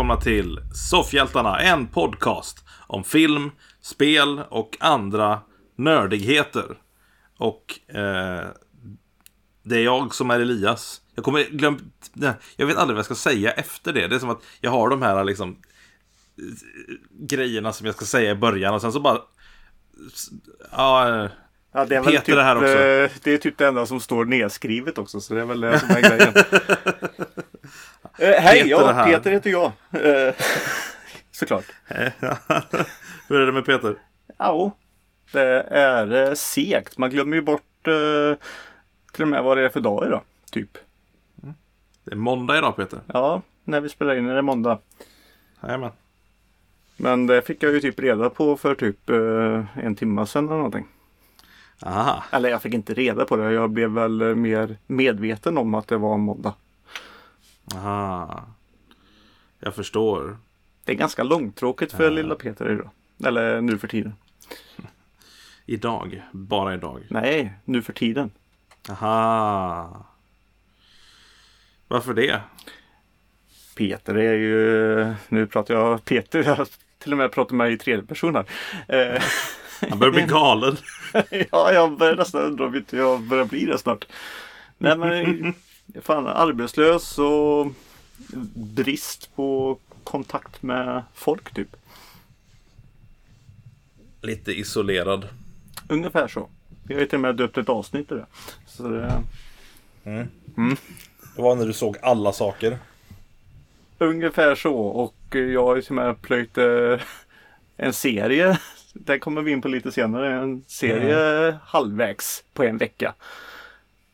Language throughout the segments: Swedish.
Välkomna till Soffhjältarna, en podcast om film, spel och andra nördigheter. Och eh, det är jag som är Elias. Jag kommer glömt, nej, jag vet aldrig vad jag ska säga efter det. Det är som att jag har de här liksom eh, grejerna som jag ska säga i början och sen så bara... Ja, Ja, det är väl typ, det här också. eh, Det är typ det enda som står nedskrivet också. Så det är väl det som är grejen. Eh, hej, Peter ja, här. Peter heter jag. Eh, Såklart. hur är det med Peter? Ja, det är eh, segt. Man glömmer ju bort eh, till och med vad det är för dag idag. Typ. Det är måndag idag Peter. Ja, när vi spelar in är det måndag. Jajamän. Men det fick jag ju typ reda på för typ eh, en timme sedan eller någonting. Aha. Eller jag fick inte reda på det. Jag blev väl eh, mer medveten om att det var en måndag. Aha. Jag förstår. Det är ganska långtråkigt för lilla Peter idag. Eller nu för tiden. Idag. Bara idag. Nej, nu för tiden. Aha. Varför det? Peter är ju... Nu pratar jag Peter. Jag till och med pratat med i tredje person här. Eh, Han börjar bli galen. ja, jag börjar nästan undra om inte jag börjar bli det snart. Nej men fan arbetslös och brist på kontakt med folk typ. Lite isolerad. Ungefär så. Jag har ju till och med döpt ett avsnitt i det. Så det Det var när du såg alla saker. Ungefär så och jag har ju till och med plöjt eh, en serie. Det kommer vi in på lite senare. En serie halvvägs på en vecka.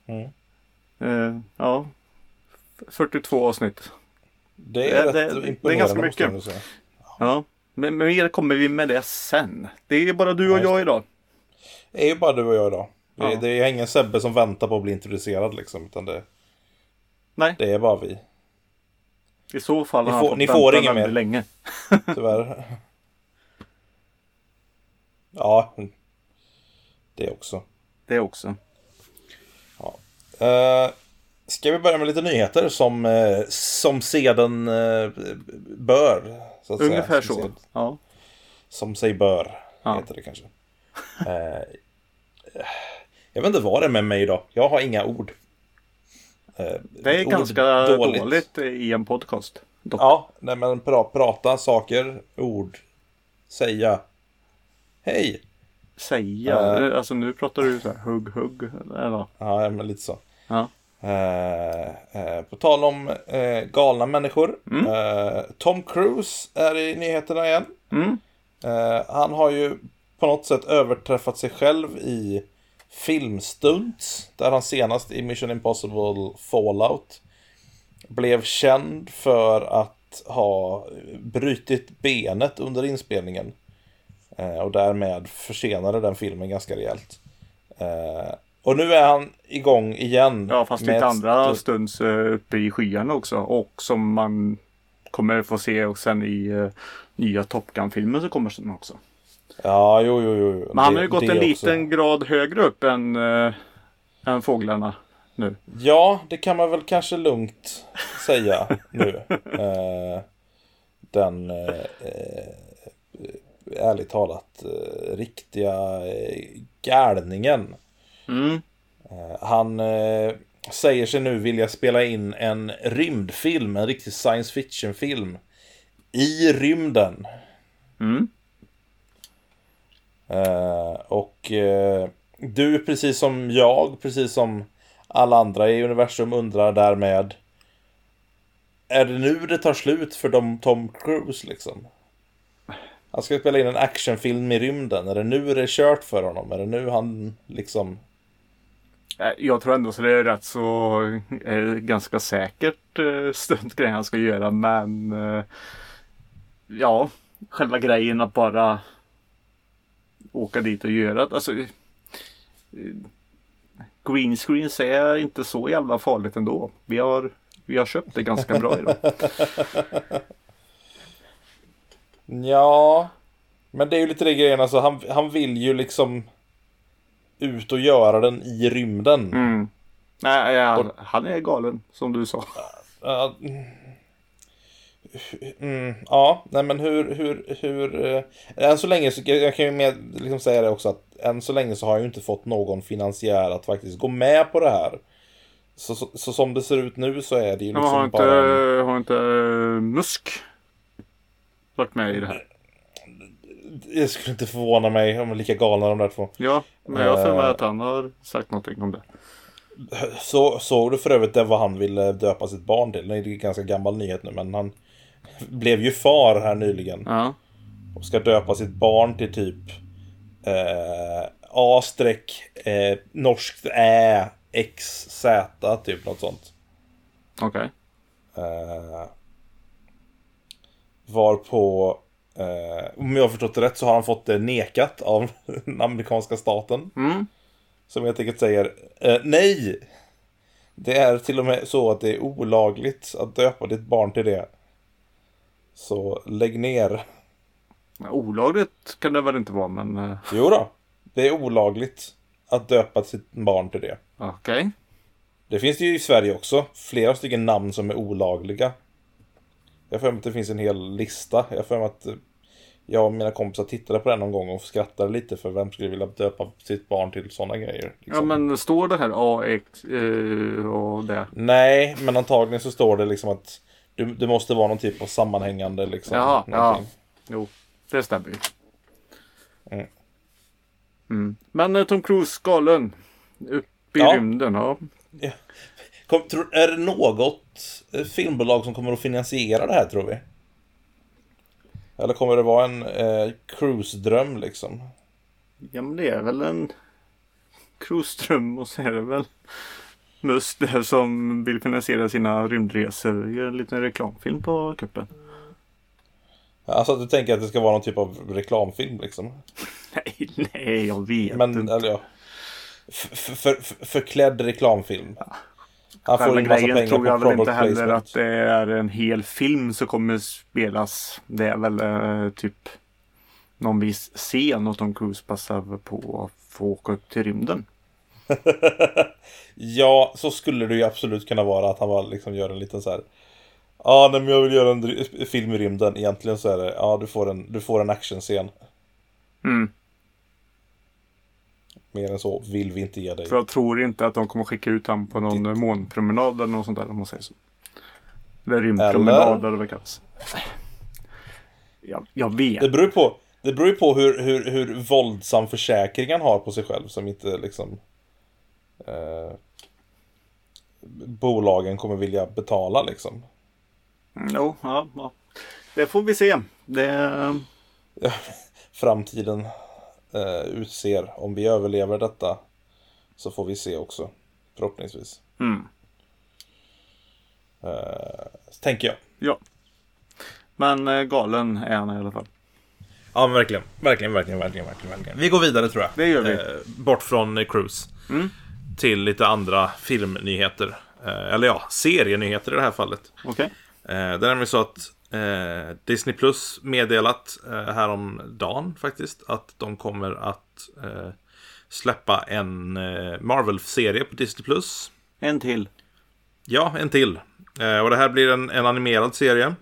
Mm. Eh, ja. 42 avsnitt. Det är Det- rätt det- är ganska mycket. Ja. Men, mer kommer vi med det sen. Det är bara du och Ja, jag idag. Det är ju bara du och jag idag. Det, Ja. det är ingen Sebbe som väntar på att bli introducerad liksom. Utan det, Nej, det är bara vi. i så fall Ni har får- han ni får inget mer. länge. Tyvärr. ja. Det också. Det också. Uh, ska vi börja med lite nyheter som, uh, som seden uh, bör? Så att Ungefär säga. Så. sed- Ja. Som sig bör, Ja. heter det kanske. Eh, jag vet inte vad det är med mig idag. Jag har inga ord. Eh, Det är ganska dåligt. i en podcast. Dock. Ja, nej, men pra, prata saker, ord, säga. Hej! Säga. Eh. Alltså nu pratar du så här hugg hugg. Eller? Ja, men lite så. Ja. Eh, eh, på tal om eh, galna människor. Eh, Tom Cruise är i nyheterna igen. Mm. Han har ju på något sätt överträffat sig själv i filmstunts. Där han senast i Mission Impossible Fallout blev känd för att ha brutit benet under inspelningen. Och därmed försenade den filmen ganska rejält. Och nu är han igång igen. Ja fast lite andra stort- stunds eh, uppe i skyarna också. Och som man kommer få se och sen i uh, nya Top Gun-filmen så kommer sen också. Ja, jo, jo, jo. Men han Det- har ju gått en också. liten grad högre upp än, uh, än fåglarna nu. Ja, det kan man väl kanske lugnt säga nu. Eh, den, eh, ärligt talat, riktiga galningen. Mm. Eh, han eh, säger sig nu vilja spela in en rymdfilm, en riktig science fiction-film. I rymden. Mm. Eh, och du, precis som jag, precis som alla andra i universum undrar därmed. Är det nu det tar slut för dem Tom Cruise liksom? Han ska spela in en actionfilm i rymden. Är det nu det är kört för honom? Är det nu han liksom... Eh, jag tror ändå så det är rätt så eh, ganska säkert eh, stuntgrej han ska göra men eh, ja, själva grejen att bara åka dit och göra det. Alltså, Greenscreens green screens är inte så jävla farligt ändå. Vi har, vi har köpt det ganska bra idag. Ja, men det är ju lite det grejen. Alltså, han, han vill ju liksom ut och göra den i rymden. Mm. Nej, ja, han är galen som du sa. Ja, Mm, ja, nej men hur, hur, hur... Eh, än så länge så jag kan ju med, liksom säga det också att än så länge så har jag ju inte fått någon finansiär att faktiskt gå med på det här. Så, så, så som det ser ut nu så är det ju liksom Men har inte, bara... har inte Musk varit med i det här? Det skulle inte förvåna mig om de är lika galna de där två. Ja, men jag har för mig Eh. att han har sagt någonting om det. Så, såg du för övrigt det vad han ville döpa sitt barn till? Det är en ganska gammal nyhet nu men han blev ju far här nyligen. Ja, Och ska döpa sitt barn till typ eh, A streck eh, norskt Ä X Z typ något sånt. okej. Eh, varpå eh, om jag har förstått det rätt så har han fått det nekat av den amerikanska staten. Mm. Som helt enkelt säger eh, nej. Det är till och med så att det är olagligt att döpa ditt barn till det. Så lägg ner. Olagligt kan det väl inte vara, men eh, Jo då, det är olagligt att döpa sitt barn till det. okej. Det finns det ju i Sverige också. Flera stycken namn som är olagliga. Jag har för mig att det finns en hel lista. Jag har att eh, jag och mina kompisar tittade på den någon gång och skrattade lite för vem skulle vilja döpa sitt barn till sådana grejer. Ja, liksom. men står det här AX eh, och det? Nej, men antagligen så står det liksom att du, det måste vara någon typ av sammanhängande liksom. Jaha, ja. Jo, det stämmer ju. Mm. Mm. Men eh, Tom Cruise galen. Upp i Ja. rymden, ja. Kom, tror, är det något eh, filmbolag som kommer att finansiera det här tror vi? Eller kommer det vara en eh, cruise-dröm liksom? Ja, men det är väl en Cruise-dröm och så är det väl Musk där som vill finansiera sina rymdresor. Gör en liten reklamfilm på kuppen. Alltså du tänker att det ska vara någon typ av reklamfilm liksom? Nej, nej, jag vet Men, inte. eller ja. F- för, för, förklädd reklamfilm. Han får Själva grejen tror jag väl inte heller placement. att det är en hel film som kommer spelas. Det är väl eh, typ någon viss scen och Tom Cruise passar på att få åka upp till rymden. Ja, så skulle det ju absolut kunna vara att han bara liksom gör en liten så här. Ja, nej, men jag vill göra en film i rymden. Egentligen så är det, ja du får en, du får en actionscen. Mm. Mer än så vill vi inte ge dig. För jag tror inte att de kommer skicka ut honom på någon eh, månpromenad eller något sånt där om man säger så. Eller rymdpromenad eller vad det kallas. Jag, jag vet. Det beror ju på, det beror ju på hur, hur, hur våldsam försäkring han har på sig själv som inte liksom eh, bolagen kommer vilja betala liksom. Mm, Jo, ja, ja. Det får vi se. Det, Framtiden eh, utser. Om vi överlever detta så får vi se också. Förhoppningsvis. mm, Eh, tänker jag. ja. Men eh, galen är han i alla fall. Ja, men verkligen. Verkligen, verkligen, verkligen, verkligen, verkligen. Vi går vidare tror jag. Det gör vi. Eh, bort från eh, Cruise. Mm. Till lite andra filmnyheter. Eh, eller ja, serienyheter i det här fallet. Okej. Eh, det är nämligen så att eh, Disney Plus meddelat eh, häromdagen faktiskt att de kommer att eh, släppa en eh, Marvel-serie på Disney Plus. En till. Ja, en till. Eh, och det här blir en, en animerad serie.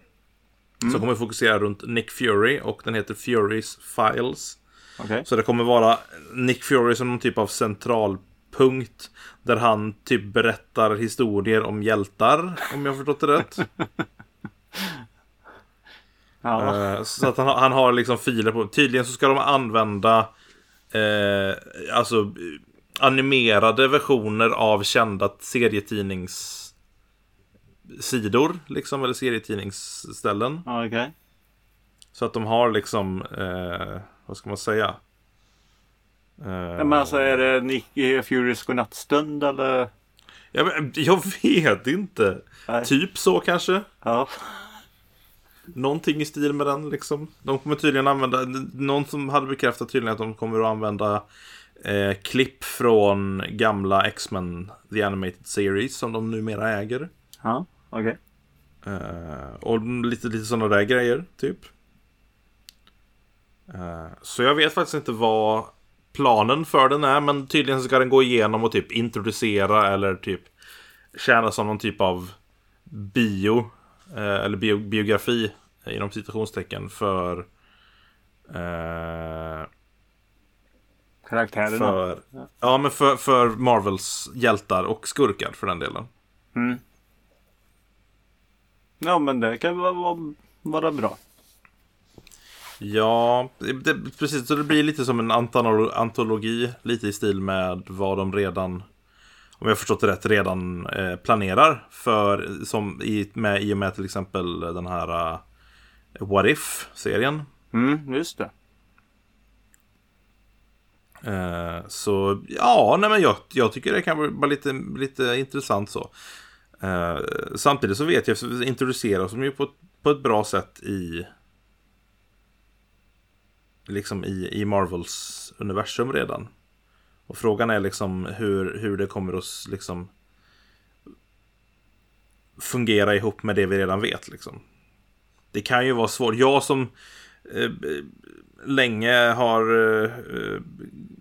Som kommer fokusera runt Nick Fury och den heter Furys Files. Okej. Så det kommer vara Nick Fury som någon typ av centralpunkt. Där han typ berättar historier om hjältar, om jag har förstått det rätt. Ja. Eh, Så att han, har- han har liksom filer på. Tydligen så ska de använda eh, alltså animerade versioner av kända serietidningssidor. Liksom, eller serietidningsställen. Ja, Okej. Så att de har liksom, eh, vad ska man säga? Eh, Men alltså är det Nick eh, Furys godnattstund eller? ja, men, jag vet inte. Nej. Typ så kanske. Ja. Någonting i stil med den liksom. De kommer tydligen använda, någon som hade bekräftat tydligen att de kommer att använda eh, klipp från gamla X-Men The Animated Series som de numera äger. Ja, okej. Eh, och lite, lite sådana där grejer, typ. Eh, så jag vet faktiskt inte vad planen för den är, men tydligen ska den gå igenom och typ introducera eller typ tjäna som någon typ av bio eller bio, biografi inom citationstecken för eh, Karaktärerna. för, ja, men för, för Marvels hjältar och skurkar för den delen. Mm. Ja men det kan vara, vara, bra. Ja, det, precis. Så det blir lite som en antolo- antologi. Lite i stil med vad de redan, om jag förstått det rätt, redan eh, planerar. För, som i, med, i och med till exempel den här uh, What If-serien. Mm, just det. Eh, så ja, nej men jag, jag tycker det kan vara lite, lite intressant så. Eh, samtidigt så vet jag, så introduceras de ju på, på ett bra sätt i liksom i, i Marvels universum redan. Och frågan är liksom hur, hur det kommer att liksom fungera ihop med det vi redan vet. Liksom. Det kan ju vara svårt. Jag som eh, länge har eh,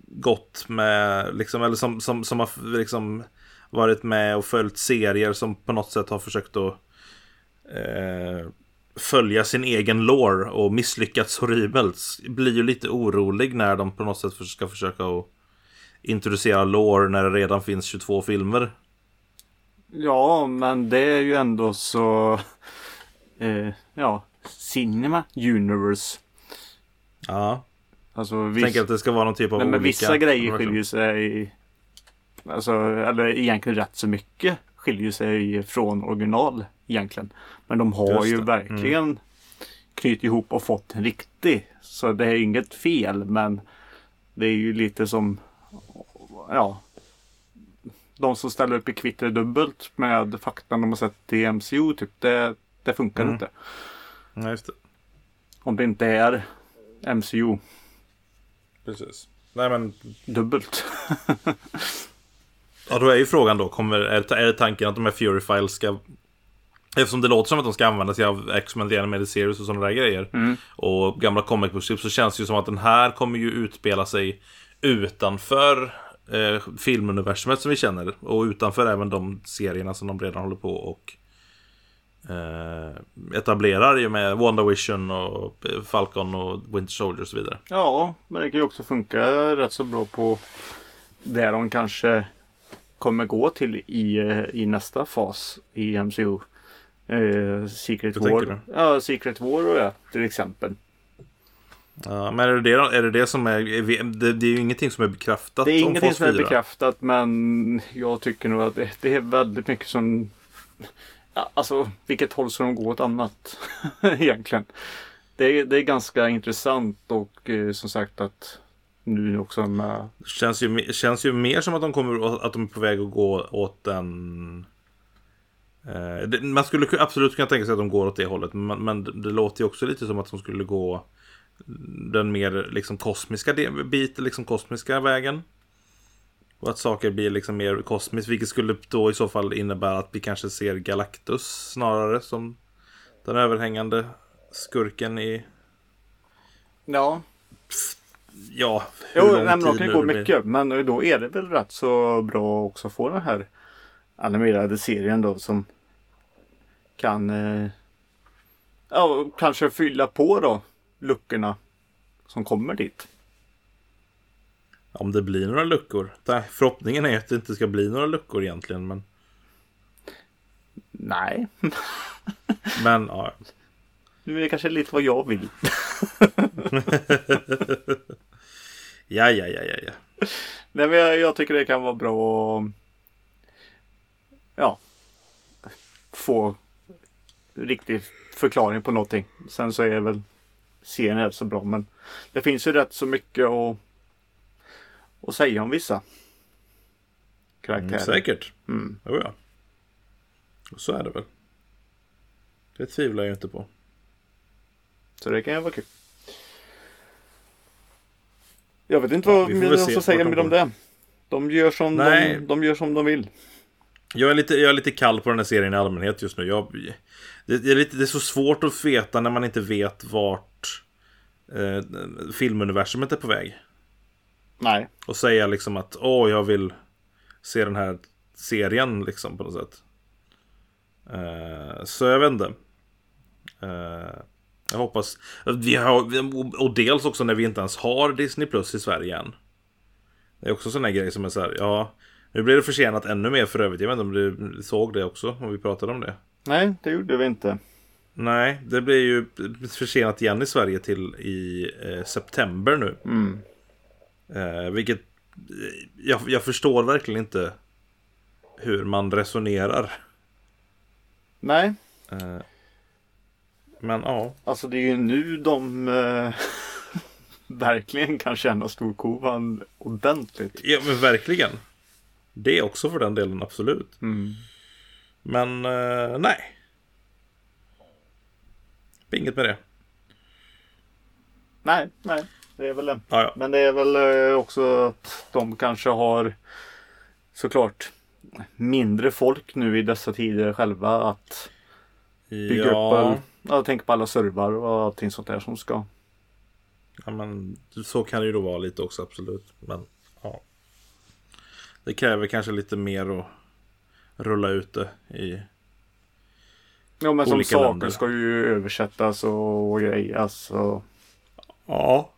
gått med, liksom, eller som, som, som har liksom varit med och följt serier som på något sätt har försökt att eh, följa sin egen lore och misslyckats horribelt. Blir ju lite orolig när de på något sätt ska försöka att introducera lore när det redan finns 22 filmer. Ja, men det är ju ändå så... Eh, ja, Cinema Universe. Ja, Alltså, viss... tänker att det ska vara någon typ av men olika... vissa grejer skiljer sig... Alltså, eller egentligen rätt så mycket skiljer sig från original egentligen. Men de har ju verkligen mm. knutit ihop och fått en riktig. Så det är inget fel men det är ju lite som ja de som ställer upp i kvitter dubbelt med faktan de har sett i MCU typ det, det funkar mm. inte. Ja, just det. Om det inte är MCU. Precis. Nej men. Dubbelt. ja då är ju frågan då, kommer, är, är det tanken att de här Fury Files ska Eftersom det låter som att de ska använda sig av X-Men The Animated Series och sådana där grejer. Mm. Och gamla comic book så känns det ju som att den här kommer ju utspela sig utanför eh, filmuniversumet som vi känner. Och utanför även de serierna som de redan håller på och eh, etablerar ju med WandaVision och eh, Falcon och Winter Soldier och så vidare. Ja, men det kan ju också funka rätt så bra på där de kanske kommer gå till i, eh, i nästa fas i MCU. Eh, Secret War. Ja, Secret War och ja, till exempel. Ja, men är det det, är det, det som är... Det, det är ju ingenting som är bekräftat. Det är ingenting som är bekräftat men jag tycker nog att det, det är väldigt mycket som... Ja, alltså vilket håll ska de gå åt annat egentligen? Det är, det är ganska intressant och eh, som sagt att nu också med... Känns ju, känns ju mer som att de kommer att de är på väg att gå åt en Eh, man skulle absolut kunna tänka sig att de går åt det hållet. Men, men det låter ju också lite som att de skulle gå den mer liksom kosmiska biten, liksom kosmiska vägen. Och att saker blir liksom mer kosmiskt, vilket skulle då i så fall innebära att vi kanske ser Galactus snarare som den överhängande skurken i... Ja. Ja, hur jo, lång nej, tid de kan gå mycket, men då är det väl rätt så bra också att få den här animerade serien då som kan eh, ja, kanske fylla på då luckorna som kommer dit. Om det blir några luckor. Förhoppningen är att det inte ska bli några luckor egentligen. Men... Nej. men ja. Nu är det kanske lite vad jag vill. ja, ja, ja, ja, ja. Nej, men jag, jag tycker det kan vara bra att ja, få riktig förklaring på någonting. Sen så är väl serien rätt så bra men det finns ju rätt så mycket att, att säga om vissa karaktärer. Mm, säkert. Mm. Oh, ja. Så är det väl. Det tvivlar jag inte på. Så det kan ju vara kul. Jag vet inte ja, vad de ska säga med om det. De gör, som de, de gör som de vill. Jag är, lite, jag är lite kall på den här serien i allmänhet just nu. Jag, det, är lite, det är så svårt att veta när man inte vet vart eh, filmuniversumet är på väg. Nej. Och säga liksom att åh, jag vill se den här serien liksom på något sätt. Eh, så jag vet inte. Eh, jag hoppas... Vi har, och dels också när vi inte ens har Disney Plus i Sverige än. Det är också sådana grej som är så här, ja. Nu blir det försenat ännu mer för övrigt. Jag vet inte om du såg det också, om vi pratade om det. Nej, det gjorde vi inte. Nej, det blir ju försenat igen i Sverige till i eh, september nu. Mm. Eh, vilket jag, jag förstår verkligen inte hur man resonerar. Nej. Eh, men ja. Alltså det är ju nu de eh, verkligen kan känna storkovan ordentligt. ja, men verkligen. Det också för den delen, absolut. Mm. Men eh, nej. Inget med det. Nej, nej. Det är väl det. Ja, ja. Men det är väl eh, också att de kanske har såklart mindre folk nu i dessa tider själva att bygga upp. Ja, Ja, jag tänker på alla servar och allting sånt där som ska. ja, men så kan det ju då vara lite också, absolut. Men. Det kräver kanske lite mer att rulla ut det i Ja men som saker länder. ska ju översättas och grejas. Och... Ja.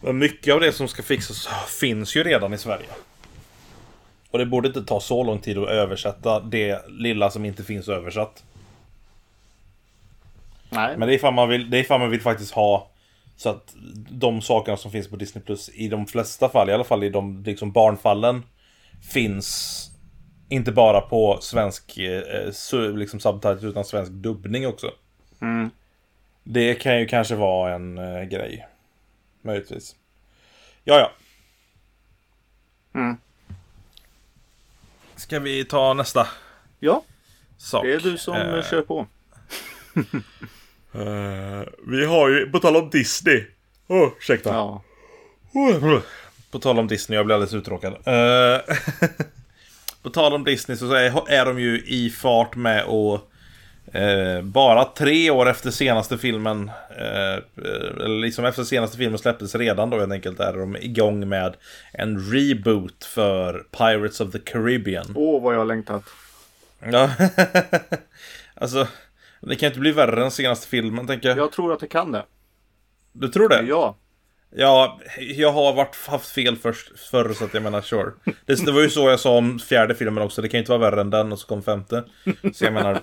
Men mycket av det som ska fixas finns ju redan i Sverige. Och det borde inte ta så lång tid att översätta det lilla som inte finns översatt. Nej. Men det är ifall man vill, det är ifall man vill faktiskt ha så att de sakerna som finns på Disney Plus i de flesta fall, i alla fall i de liksom barnfallen, finns inte bara på svensk eh, liksom subtitle utan svensk dubbning också. Mm. Det kan ju kanske vara en eh, grej. Möjligtvis. Ja, ja. Mm. Ska vi ta nästa Ja, sak? det är du som Eh, kör på. eh, vi har ju, på tal om Disney. Oh, ursäkta. Ja. På tal om Disney, jag blir alldeles uttråkad. Eh, på tal om Disney så är, är de ju i fart med att eh, bara tre år efter senaste filmen, eller liksom efter senaste filmen släpptes redan då helt enkelt, är de igång med en reboot för Pirates of the Caribbean. Åh vad jag har längtat. Ja, alltså, det kan inte bli värre än senaste filmen tänker jag. Jag tror att det kan det. Du tror det? Ja. Ja, jag har varit, haft fel först, förr så att jag menar sure. Det, det var ju så jag sa om fjärde filmen också, det kan ju inte vara värre än den och så kom femte. Så jag menar...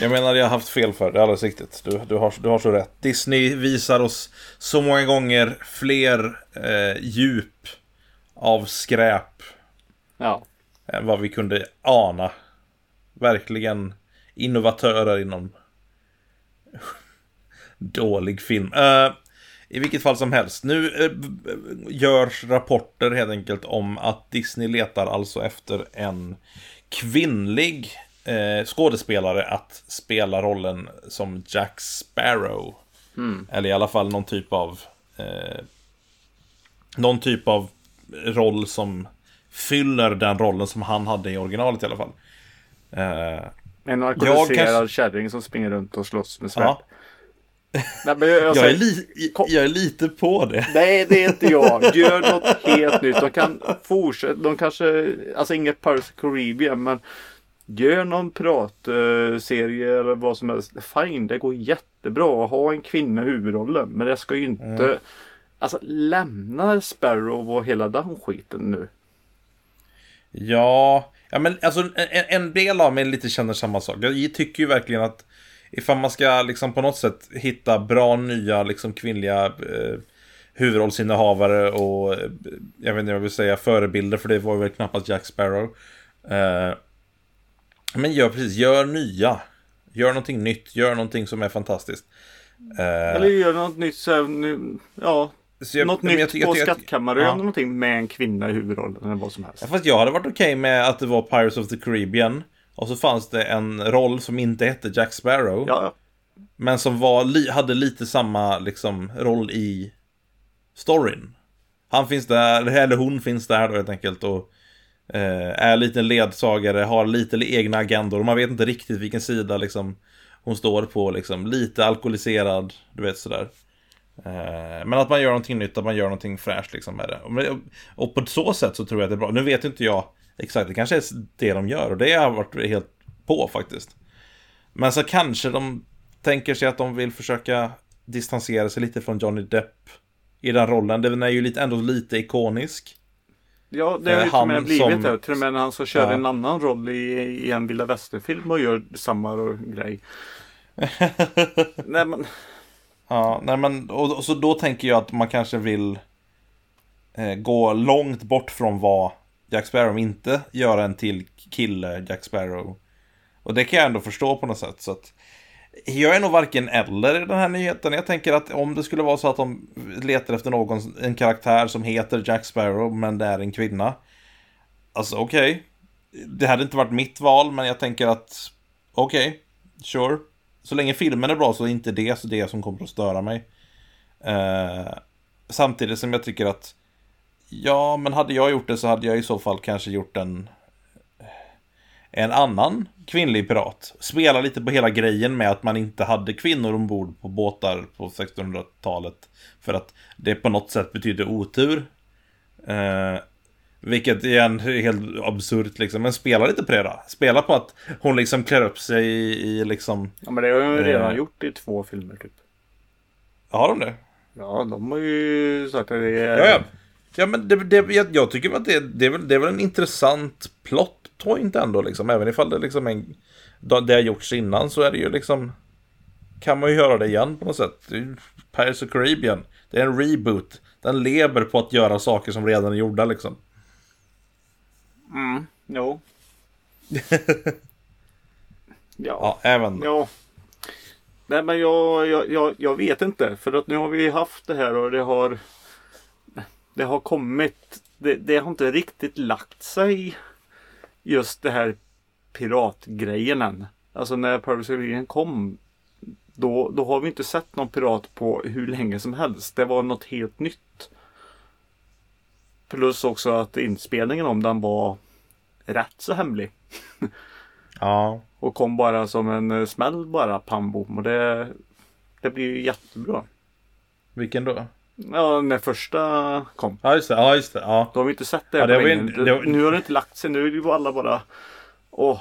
Jag menar jag har haft fel för det är alldeles riktigt. Du, du, har, du har så rätt. Disney visar oss så många gånger fler eh, djup av skräp Ja. än vad vi kunde ana. Verkligen innovatörer inom dålig film. Eh, I vilket fall som helst. Nu b- görs rapporter helt enkelt om att Disney letar alltså efter en kvinnlig eh, skådespelare att spela rollen som Jack Sparrow. Eller i alla fall någon typ av eh, någon typ av roll som fyller den rollen som han hade i originalet i alla fall. En alkoholiserad kanske- kärring som springer runt och slåss med svärd. ja, Nej, men jag, jag, säger- är li- jag är lite på det. Nej, det är inte jag. Gör något helt nytt. De kan fortsätta. De kanske, alltså inget the Caribbean, men gör någon pratserie eller vad som helst. Fine, det går jättebra att ha en kvinna i huvudrollen. Men det ska ju inte, Mm. alltså lämna Sparrow och hela den skiten nu. Ja, ja men alltså en, en del av mig lite känner samma sak. Jag tycker ju verkligen att ifall man ska liksom på något sätt hitta bra nya liksom kvinnliga eh, huvudrollsinnehavare och eh, jag vet inte vad jag vill säga förebilder för det var väl knappast Jack Sparrow. Eh, men gör precis, gör nya. Gör någonting nytt, gör någonting som är fantastiskt. Eh, Eller gör något nytt så här, nu, ja så jag- något jag nytt på jag tycker- Skattkammarön ja. eller någonting med en kvinna i huvudrollen eller vad som helst. Ja, Fast jag hade varit okej med att det var Pirates of the Caribbean. Och så fanns det en roll som inte hette Jack Sparrow. Ja, Men som var, li- hade lite samma liksom, roll i storyn. Han finns där, eller hon finns där då helt enkelt. Och eh, är lite ledsagare, har lite egna agendor. Och man vet inte riktigt vilken sida liksom, hon står på. Liksom. Lite alkoholiserad, du vet sådär. Eh, men att man gör någonting nytt, att man gör någonting fräscht liksom med det. Och, på så sätt så tror jag att det är bra. Nu vet inte jag exakt, det kanske är det de gör. Och det har jag varit helt på faktiskt. Men så kanske de tänker sig att de vill försöka distansera sig lite från Johnny Depp i den rollen. Den är ju lite, ändå lite ikonisk. Ja, det har Eh, ju till och med han blivit som- det. Till och med när han så kör Ja. en annan roll i, i en vilda västern-film och gör samma grej. Nej men, Ja, nej men och, och så då tänker jag att man kanske vill eh, gå långt bort från vad Jack Sparrow inte göra en till kille Jack Sparrow. Och det kan jag ändå förstå på något sätt. Så att, jag är nog varken eller i den här nyheten. Jag tänker att om det skulle vara så att de letar efter någon, en karaktär som heter Jack Sparrow men det är en kvinna. Alltså okej. Det hade inte varit mitt val men jag tänker att okej, sure. Så länge filmen är bra så är inte det så det som kommer att störa mig. Eh, samtidigt som jag tycker att ja, men hade jag gjort det så hade jag i så fall kanske gjort en en annan kvinnlig pirat. Spela lite på hela grejen med att man inte hade kvinnor ombord på båtar på 1600-talet. För att det på något sätt betydde otur. Eh, vilket igen är helt absurt liksom. Men spela lite på det då. Spela på att hon liksom klär upp sig i, i liksom... ja, men det har de ju redan Eh. gjort i två filmer typ. Har de det? Ja, de har ju sagt att det är... Ja, ja. Ja, men det, det, jag, jag tycker att det, det, är väl, det är väl en intressant plot point ändå liksom. Även ifall det liksom är det har gjorts innan så är det ju liksom kan man ju göra det igen på något sätt. Pirates of Caribbean. Det är en reboot. Den lever på att göra saker som redan är gjorda liksom. Mm, jo. ja. Ja, även. Ja. Nej men jag, jag, jag, jag vet inte. För att nu har vi haft det här och det har Det har kommit Det, det har inte riktigt lagt sig Just det här Piratgrejen än. Alltså när Pirates of kom då, då har vi inte sett någon pirat på hur länge som helst. Det var något helt nytt. Plus också att inspelningen om den var rätt så hemlig. Ja. Och kom bara som en eh, smäll bara, pam bom. Och det, det blir ju jättebra. Vilken då? Ja, när första kom. Ja, just det. Ja, just det. Ja. Då har vi inte sett det, Ja, det en- det var- Nu har det inte lagt sig. Nu är det ju alla bara... Åh,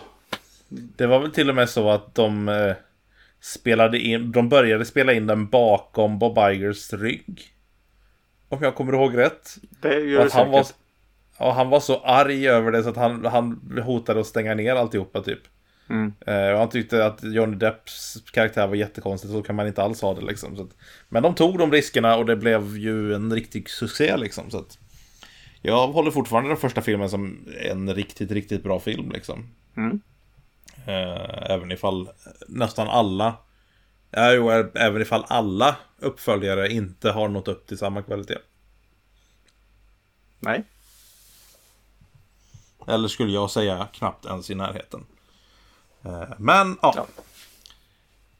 Det var väl till och med så att de eh, spelade in, de började spela in den bakom Bob Igers rygg. Om jag kommer ihåg rätt. det gör Och det han, var, ja, han var så arg över det så att han, han hotade att stänga ner alltihopa typ. Mm. Och han tyckte att Johnny Depps karaktär var jättekonstigt, så kan man inte alls ha det liksom. Att, men de tog de riskerna och det blev ju en riktig succé liksom. Så att, jag håller fortfarande den första filmen som en riktigt, riktigt bra film liksom. Mm. Eh, även ifall nästan alla, ja, jo, även ifall alla uppföljare inte har nått upp till samma kvalitet. Nej. Eller skulle jag säga knappt ens i närheten. Eh, Men ja. Ja.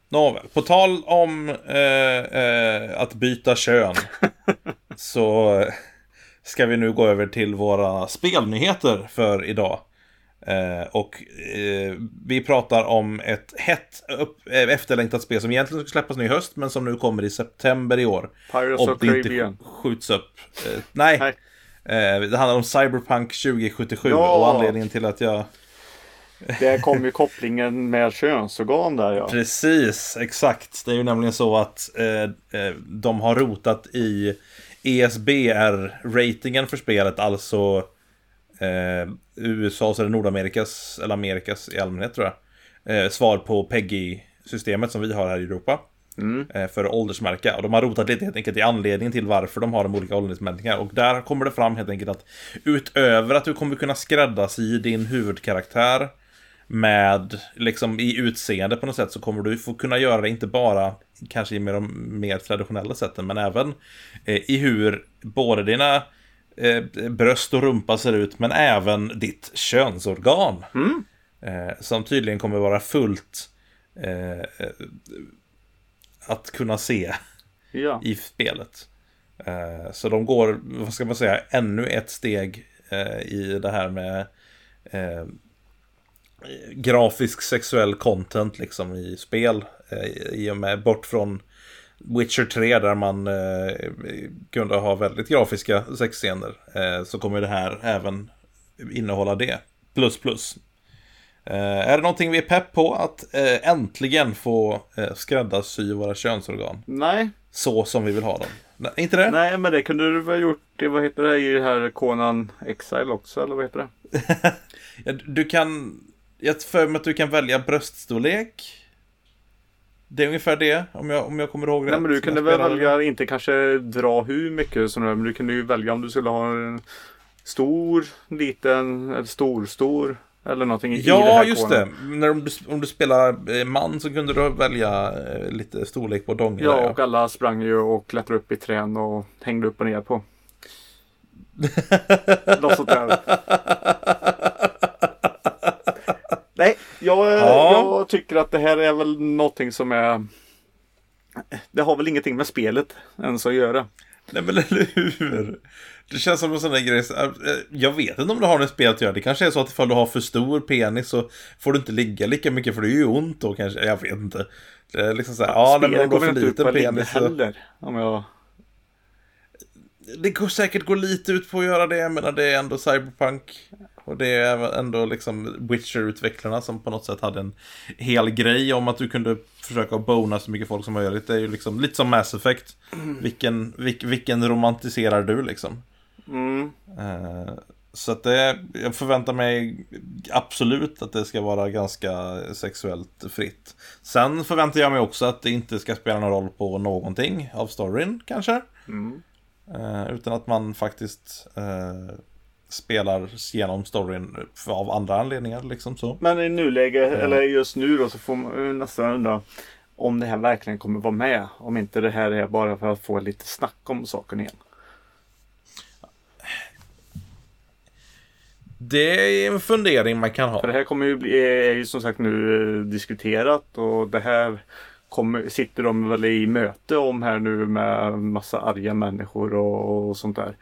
Nåväl, på tal om eh, eh, att byta kön. så eh, ska vi nu gå över till våra spelnyheter för idag. Eh, och eh, vi pratar om ett hett upp, eh, efterlängtat spel som egentligen ska släppas nu i höst men som nu kommer i september i år. Pirates Om of det inte Caribbean. skjuts upp. Eh, nej, Nej. Det handlar om Cyberpunk 2077 Ja. och anledningen till att jag... Det kom ju kopplingen med könsorgan där ja. Precis, exakt. Det är ju nämligen så att de har rotat i ESBR-ratingen för spelet, alltså USAs eller Nordamerikas, eller Amerikas i allmänhet tror jag. Eh, svar på PEGI-systemet som vi har här i Europa. Mm. eh, för att åldersmärka. Och de har rotat lite helt enkelt i anledningen till varför de har de olika åldersmärkningar. Och där kommer det fram helt enkelt att utöver att du kommer kunna skräddarsy din huvudkaraktär med, liksom i utseende på något sätt, så kommer du få kunna göra det inte bara kanske i med de mer traditionella sätten, men även eh, i hur både dina eh, bröst och rumpa ser ut, men även ditt könsorgan. Mm. Eh, som tydligen kommer vara fullt eh, eh, att kunna se Ja. i spelet. Eh, så de går, vad ska man säga, ännu ett steg i det här med grafisk sexuell content liksom i spel. I och med bort från Witcher 3 där man eh, kunde ha väldigt grafiska sexscener. Eh, så kommer det här även innehålla det. Plus plus. Eh, är det någonting vi är pepp på att eh, äntligen få eh, skräddarsy våra könsorgan? Nej. Så som vi vill ha dem. Nej, inte det? Nej, men det kunde du väl gjort i, vad heter det, i det här Conan Exile också, eller vad heter det? du kan, jag för mig att du kan välja bröststorlek. Det är ungefär det, om jag, om jag kommer ihåg rätt. Nej, men du kunde väl välja, inte kanske dra hur mycket som men du kunde ju välja om du skulle ha en stor, liten, eller stor, stor. Eller någonting ja, i det här just konen. det. När om, du, om du spelar eh, man så kunde du välja eh, lite storlek på dongen. Ja, och alla sprang ju och klättrade upp i trän och hängde upp och ner på. Något sånt där. Nej, jag, Ja. jag tycker att det här är väl någonting som är... Det har väl ingenting med spelet ens att göra. Nej men eller hur? Det känns som en sån där grej. äh, Jag vet inte om det har med spelet att göra. Det kanske är så att ifall du har för stor penis så får du inte ligga lika mycket för det är ju ont då kanske. Jag vet inte. Det är liksom så här, ja, nej, men om du har för liten penis så... heller. Om jag... Det går säkert gå lite ut på att göra det. Jag menar det är ändå Cyberpunk. Och det är ändå liksom Witcher-utvecklarna som på något sätt hade en hel grej om att du kunde försöka bona så mycket folk som möjligt. Det är ju liksom lite som Mass Effect. Vilken, vilk, vilken romantiserar du liksom? Mm. Eh, Så att det, jag förväntar mig absolut att det ska vara ganska sexuellt fritt. Sen förväntar jag mig också att det inte ska spela någon roll på någonting av storyn kanske. Mm. Eh, Utan att man faktiskt eh, spelar genom storyn av andra anledningar liksom så. Men i nuläge, eller just nu då, så får man ju nästan undra om det här verkligen kommer vara med. Om inte det här är bara för att få lite snack om saken igen. Det är en fundering man kan ha. För det här kommer ju bli, är ju som sagt nu eh, diskuterat och det här kommer, sitter de väl i möte om här nu med massa arga människor och, och sånt där.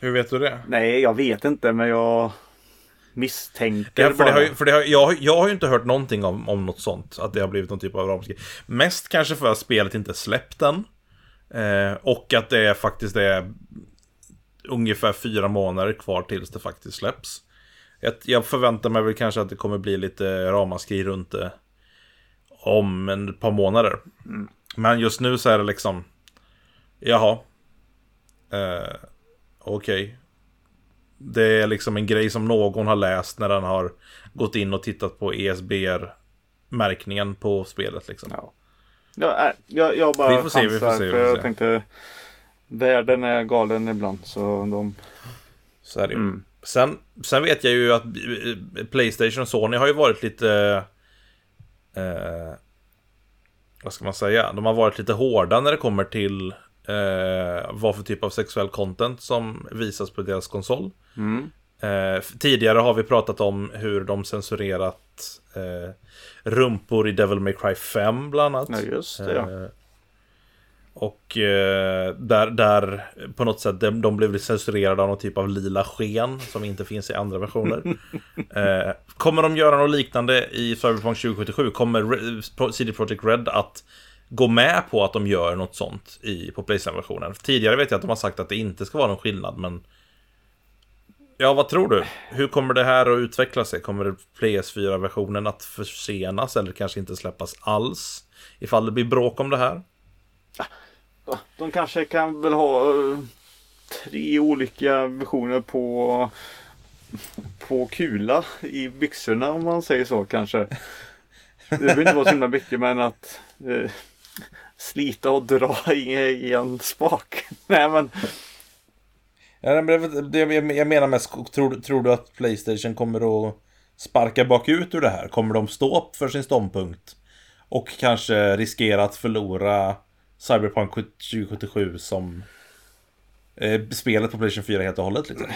Hur vet du det? Nej, jag vet inte men jag misstänker Ja, för det bara. har, ju- för det har, jag, har- jag har ju inte hört någonting om, om något sånt. Att det har blivit någon typ av ramaskri. Mest kanske för att spelet inte släppt än. Eh, och att det faktiskt är ungefär fyra månader kvar tills det faktiskt släpps. Jag, jag förväntar mig väl kanske att det kommer bli lite ramaskri runt det om en par månader. Men just nu så är det liksom, jaha. Eh, Okej. Det är liksom en grej som någon har läst när den har gått in och tittat på ESBR-märkningen på spelet liksom. Ja. Ja, äh, jag, jag bara Vi får se, vi får se, vi för får jag se. tänkte Världen är galen ibland så de... Så är det ju. Mm. Sen, sen vet jag ju att eh, Playstation och Sony har ju varit lite... Eh, vad ska man säga? De har varit lite hårda när det kommer till eh, vad för typ av sexuell content som visas på deras konsol. Mm. Eh, tidigare har vi pratat om hur de censurerat eh, rumpor i Devil May Cry 5 bland annat. Ja, just det, ja. Eh, och eh, där, där på något sätt de, de blev censurerade av någon typ av lila sken som inte finns i andra versioner. eh, kommer de göra något liknande i Cyberpunk 2077? Kommer Re- CD Projekt Red att gå med på att de gör något sånt i, på Playstation-versionen? Tidigare vet jag att de har sagt att det inte ska vara någon skillnad, men Ja, vad tror du? Hur kommer det här att utveckla sig? Kommer PS4-versionen att försenas eller kanske inte släppas alls? Ifall det blir bråk om det här? De kanske kan väl ha eh, tre olika versioner på på kula i byxorna om man säger så kanske. Det behöver inte vara så himla mycket men att eh, slita och dra i, i en spak. Nej men Ja, men det, jag menar med, tror, tror du att Playstation kommer att sparka bakut ur det här? Kommer de stå upp för sin ståndpunkt? Och kanske riskera att förlora Cyberpunk 2077 som eh, spelet på Playstation 4 helt och hållet liksom?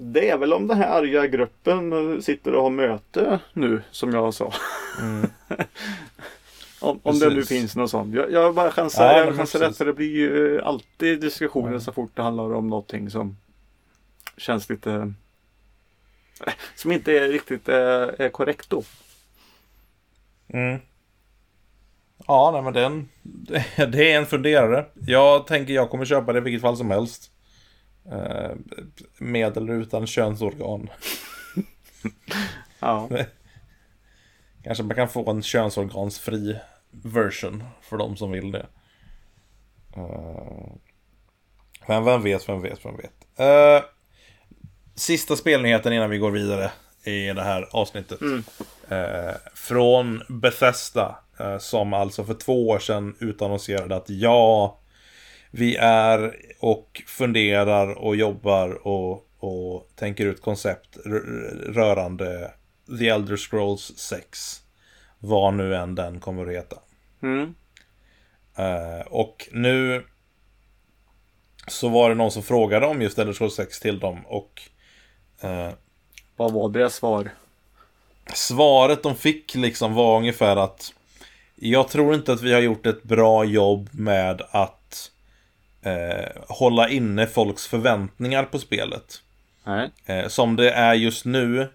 det är väl om den här arga gruppen sitter och har möte nu som jag sa. om, om det nu finns något sånt. Jag, jag bara chansar, Ja, jag chansar rätt för det blir ju eh, alltid diskussioner så fort det handlar om någonting som känns lite som inte är riktigt är, är korrekt då. Mm. Ja, nej men den, det är en funderare. Jag tänker jag kommer köpa det i vilket fall som helst. Eh, med eller utan könsorgan. Ja. Kanske man kan få en könsorgansfri version för de som vill det. Uh, men vem vet, vem vet, vem vet. Uh, sista spelnyheten innan vi går vidare i det här avsnittet. Mm. Uh, från Bethesda. som alltså för två år sedan utannonserade att ja, vi är och funderar och jobbar och, och tänker ut koncept rörande The Elder Scrolls 6. Vad nu än den kommer att heta. Mm. Uh, och nu så var det någon som frågade om just Elder Scrolls 6 till dem och uh, Vad var deras svar? Svaret de fick liksom var ungefär att Jag tror inte att vi har gjort ett bra jobb med att uh, Hålla inne folks förväntningar på spelet. Nej. som det är just nu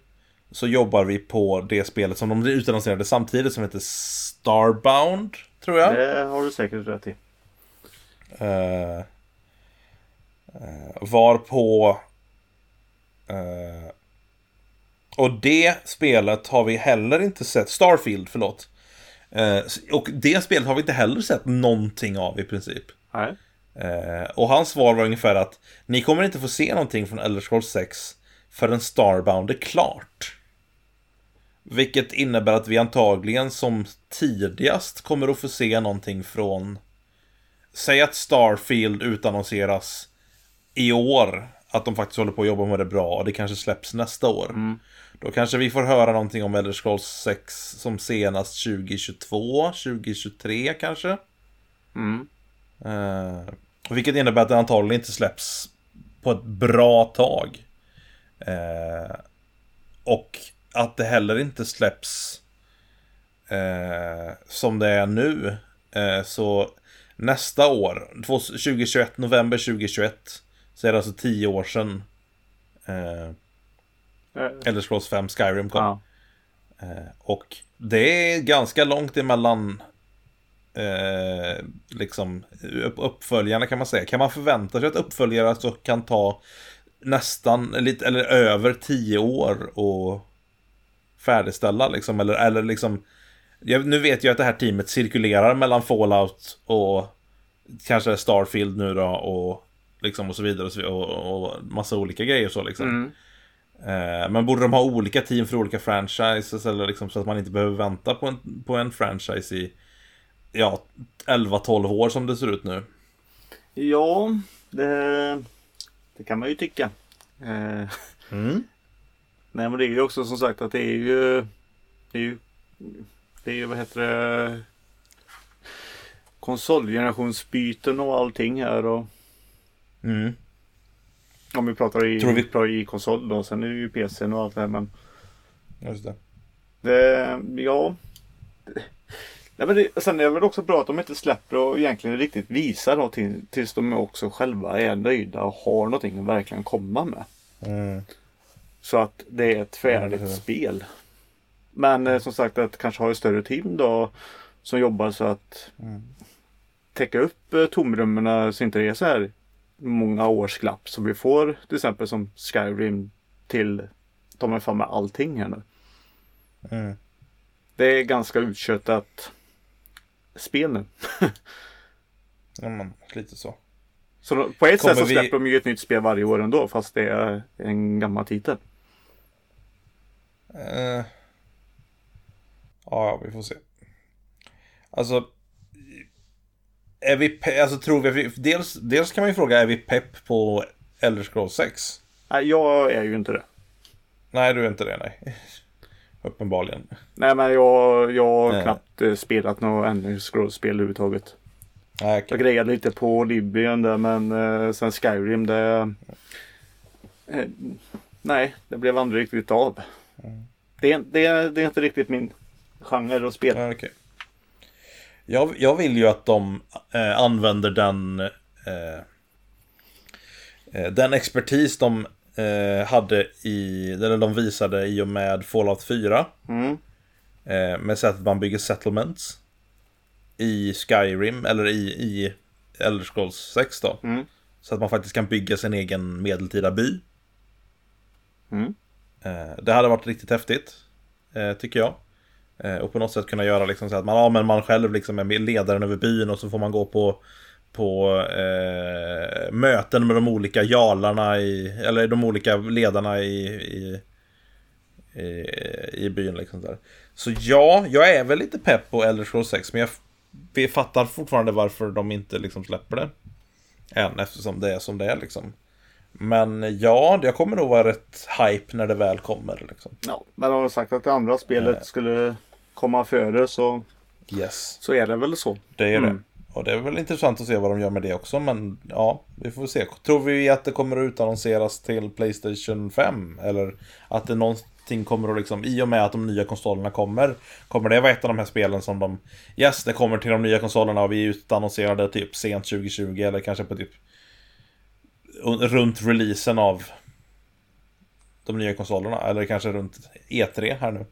så jobbar vi på det spelet som de utannonserade samtidigt som heter Starbound, tror jag. Det har du säkert rätt i. Uh, uh, var på... Uh, och det spelet har vi heller inte sett. Starfield, förlåt. och det spelet har vi inte heller sett någonting av i princip. Nej. och hans svar var ungefär att ni kommer inte få se någonting från Elder Scrolls 6 förrän Starbound är klart. Vilket innebär att vi antagligen som tidigast kommer att få se någonting från Säg att Starfield utannonseras i år Att de faktiskt håller på att jobba med det bra och det kanske släpps nästa år mm. Då kanske vi får höra någonting om Elder Scrolls 6 som senast 2022, 2023 kanske mm. uh, Vilket innebär att det antagligen inte släpps på ett bra tag uh, Och att det heller inte släpps eh, som det är nu. Eh, så nästa år, 2021, november 2021, så är det alltså tio år sedan eh, eh. Elder Scrolls 5 Skyrim kom. Ja. Eh, och det är ganska långt emellan eh, liksom uppföljarna kan man säga. Kan man förvänta sig att uppföljare så kan ta nästan, lite, eller över tio år och färdigställa liksom. Eller, eller liksom... Jag, nu vet jag att det här teamet cirkulerar mellan Fallout och kanske Starfield nu då och liksom och så vidare och, och, och massa olika grejer så liksom. Mm. Eh, men borde de ha olika team för olika franchises eller liksom så att man inte behöver vänta på en, på en franchise i ja, 11-12 år som det ser ut nu? Ja, det, det kan man ju tycka. Eh. Mm. Nej men det är ju också som sagt att det är ju Det är ju Det är ju vad heter det Konsolgenerationsbyten och allting här och mm. Om vi pratar i, Tror vi... pratar i konsol då. Sen är det ju PC och allt det här men Just det. det ja Nej, men det, sen är det väl också bra att de inte släpper och egentligen riktigt visar någonting tills de också själva är nöjda och har någonting att verkligen komma med. Mm. Så att det är ett färdigt mm. spel. Men eh, som sagt att kanske ha ett större team då som jobbar så att mm. täcka upp eh, tomrummen så inte det är så här många års glapp som vi får till exempel som Skyrim till de är fan med allting här nu. Mm. Det är ganska utköttat spel nu. ja men lite så. Så på ett Kommer sätt så släpper vi... de ju ett nytt spel varje år ändå fast det är en gammal titel. Uh, ja, vi får se. Alltså, är vi alltså tror vi, dels, dels kan man ju fråga, är vi pepp på Elder Scrolls 6? Nej, jag är ju inte det. Nej, du är inte det, nej. Uppenbarligen. Nej, men jag, jag har knappt eh, spelat något Elder Scrolls-spel överhuvudtaget. Nej, okay. Jag grejade lite på Libyen där, men eh, sen Skyrim, det... Eh, nej, det blev aldrig riktigt av. Det, det, det är inte riktigt min genre och spel. okay. jag, jag vill ju att de eh, använder den eh, eh, Den expertis de eh, hade i, eller de visade i och med Fallout 4. Mm. Eh, med sättet man bygger settlements. I Skyrim, eller i, i Elder Scrolls 6 då. Mm. Så att man faktiskt kan bygga sin egen medeltida by. Mm. Eh, det hade varit riktigt häftigt, eh, tycker jag. Eh, och på något sätt kunna göra liksom så att man, ja, men man själv liksom är ledaren över byn och så får man gå på, på eh, möten med de olika jalarna, i, eller de olika ledarna i, i, i, i byn. Liksom där. Så ja, jag är väl lite pepp på Elder Scrolls 6 men jag vi fattar fortfarande varför de inte liksom släpper det. Än eftersom det är som det är liksom. Men ja, jag kommer nog vara rätt hype när det väl kommer. Liksom. Ja, men har sagt att det andra spelet Eh. skulle komma före så, Yes, så är det väl så. det är Mm. det. Och det är väl intressant att se vad de gör med det också. Men ja, vi får se. Tror vi att det kommer att utannonseras till Playstation 5? Eller att det någonting kommer att liksom, i och med att de nya konsolerna kommer, kommer det vara ett av de här spelen som de, yes, det kommer till de nya konsolerna och vi utannonserade typ sent 2020 eller kanske på typ runt releasen av de nya konsolerna. Eller kanske runt E3 här nu.